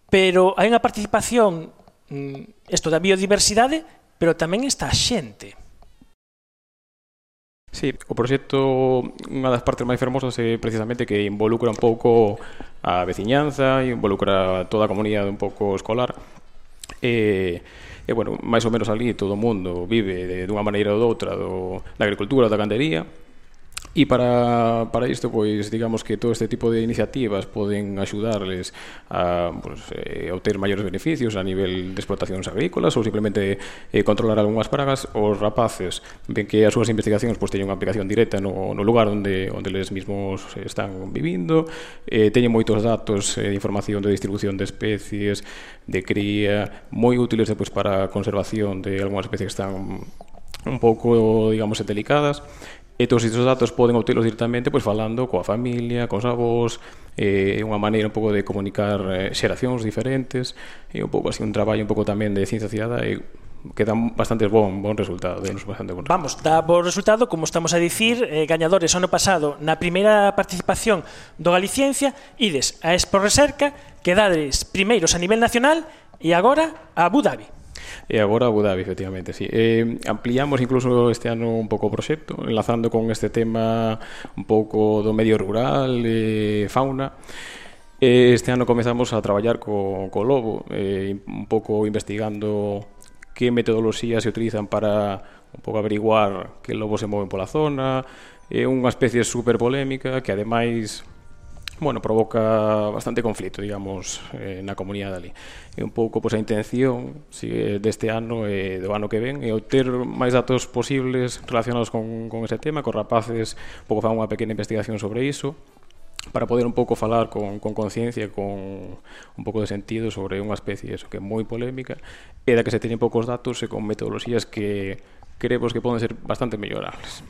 pero hai unha participación mm, isto da biodiversidade, pero tamén está a xente. Sí, o proxecto unha das partes máis fermosas é precisamente que involucra un pouco a veciñanza e involucra toda a comunidade un pouco escolar. Eh, e, bueno, máis ou menos ali todo o mundo vive de, dunha maneira ou doutra do, da agricultura, da gandería, E para, para isto, pois, digamos que todo este tipo de iniciativas poden axudarles a pues, eh, obter maiores beneficios a nivel de explotacións agrícolas ou simplemente eh, controlar algunhas pragas, os rapaces. Ven que as súas investigacións pois, teñen unha aplicación directa no, no lugar onde, onde les mismos están vivindo, eh, teñen moitos datos eh, de información de distribución de especies, de cría, moi útiles pois, para a conservación de algunhas especies que están un pouco, digamos, delicadas E todos estes datos poden obtelos directamente pois, falando coa familia, cos avós, eh, unha maneira un pouco de comunicar eh, xeracións diferentes, e un pouco así un traballo un pouco tamén de ciencia cidadá e que dan bastantes bon, bon resultado, denos bastante bon resultado. Vamos, dá bo resultado, como estamos a dicir, eh, gañadores ano pasado na primeira participación do Galiciencia, ides a Expo Reserca, quedades primeiros a nivel nacional e agora a Abu Dhabi. E agora Abu Dhabi, efectivamente, sí. Eh, ampliamos incluso este ano un pouco o proxecto, enlazando con este tema un pouco do medio rural, eh, fauna. Eh, este ano comezamos a traballar co, co lobo, eh, un pouco investigando que metodoloxías se utilizan para un pouco averiguar que lobos se moven pola zona, é unha especie super polémica que ademais bueno, provoca bastante conflito, digamos, eh, na comunidade ali. E un pouco pois a intención si, deste ano e eh, do ano que ven é obter máis datos posibles relacionados con, con ese tema, cos rapaces, un pouco fan unha pequena investigación sobre iso, para poder un pouco falar con con conciencia, con un pouco de sentido sobre unha especie eso que é moi polémica e da que se teñen poucos datos e con metodoloxías que creemos que poden ser bastante mellorables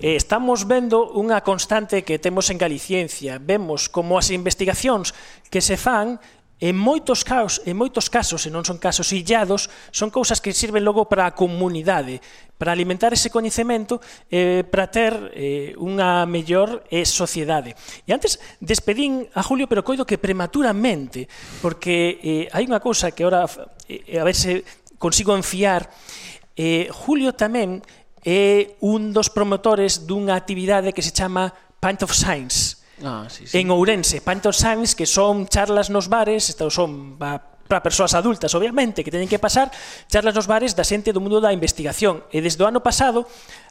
eh, estamos vendo unha constante que temos en Galiciencia. Vemos como as investigacións que se fan En moitos casos, en moitos casos, e non son casos illados, son cousas que sirven logo para a comunidade, para alimentar ese coñecemento eh, para ter eh, unha mellor eh, sociedade. E antes despedín a Julio, pero coido que prematuramente, porque eh, hai unha cousa que ahora eh, a ver se consigo enfiar. Eh, Julio tamén é un dos promotores dunha actividade que se chama Pint of Science, Ah, sí, sí. en Ourense, Pint of Science, que son charlas nos bares, estas son para persoas adultas, obviamente, que teñen que pasar charlas nos bares da xente do mundo da investigación. E desde o ano pasado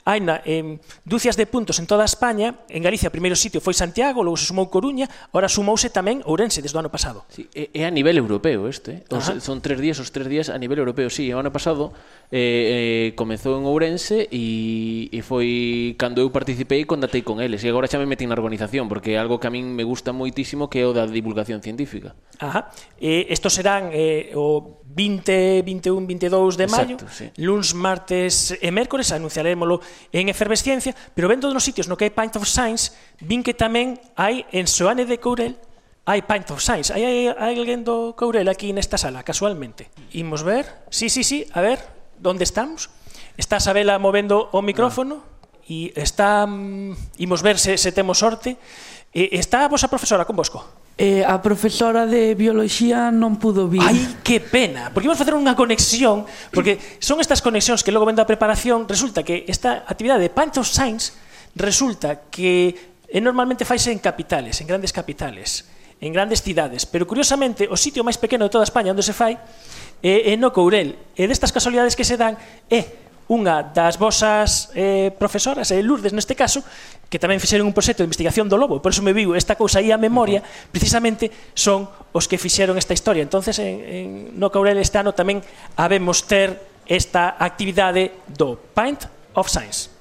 hai na, eh, dúcias de puntos en toda España, en Galicia o primeiro sitio foi Santiago, logo se sumou Coruña, ora sumouse tamén Ourense desde o ano pasado. Sí, é, é a nivel europeo este, eh? Ajá. son tres días, os tres días a nivel europeo, sí, o ano pasado eh, eh, comezou en Ourense e, e foi cando eu participei e condatei con eles, e agora xa me metí na organización, porque é algo que a min me gusta moitísimo que é o da divulgación científica. Ajá. Eh, estos serán eh, o 20, 21, 22 de maio, Exacto, sí. luns, martes e mércores, anunciarémolo en Efervesciencia, pero vendo nos sitios no que hai Pint of Science, vin que tamén hai en Soane de Courel, hai Pint of Science. Hai, hai, hai alguén do Courel aquí nesta sala, casualmente. Imos ver? Sí, sí, sí, a ver, onde estamos? Está Sabela movendo o micrófono ah. e no. está... Mm, imos ver se, se temos sorte. E, está a vosa profesora con vosco? Eh, a profesora de bioloxía non pudo vir. Ai, que pena, porque imos facer unha conexión, porque son estas conexións que logo vendo a preparación, resulta que esta actividade de Punch of Science resulta que eh, normalmente faise en capitales, en grandes capitales, en grandes cidades, pero curiosamente o sitio máis pequeno de toda España onde se fai eh, é eh, no Courel. E destas casualidades que se dan é eh, unha das vosas eh, profesoras, eh, Lourdes neste caso, que tamén fixeron un proxecto de investigación do lobo, por eso me viu esta cousa aí a memoria, precisamente son os que fixeron esta historia. Entonces en, en no Caurel este ano tamén habemos ter esta actividade do Paint of Science.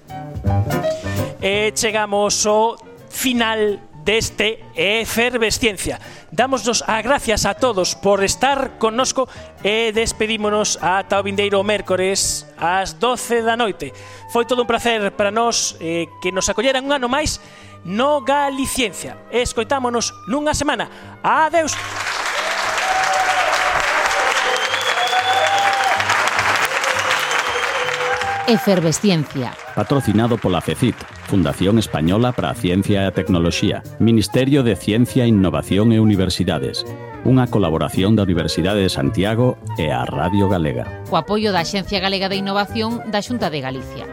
E chegamos ao final deste Efervesciencia. Dámosnos a gracias a todos por estar connosco e despedímonos ata o vindeiro mércores ás 12 da noite. Foi todo un placer para nós eh, que nos acolleran un ano máis no Galiciencia. Escoitámonos nunha semana. Adeus! Efervesciencia. Patrocinado pola FECIT, Fundación Española para a Ciencia e a Tecnoloxía, Ministerio de Ciencia, Innovación e Universidades, unha colaboración da Universidade de Santiago e a Radio Galega. O apoio da Axencia Galega de Innovación da Xunta de Galicia.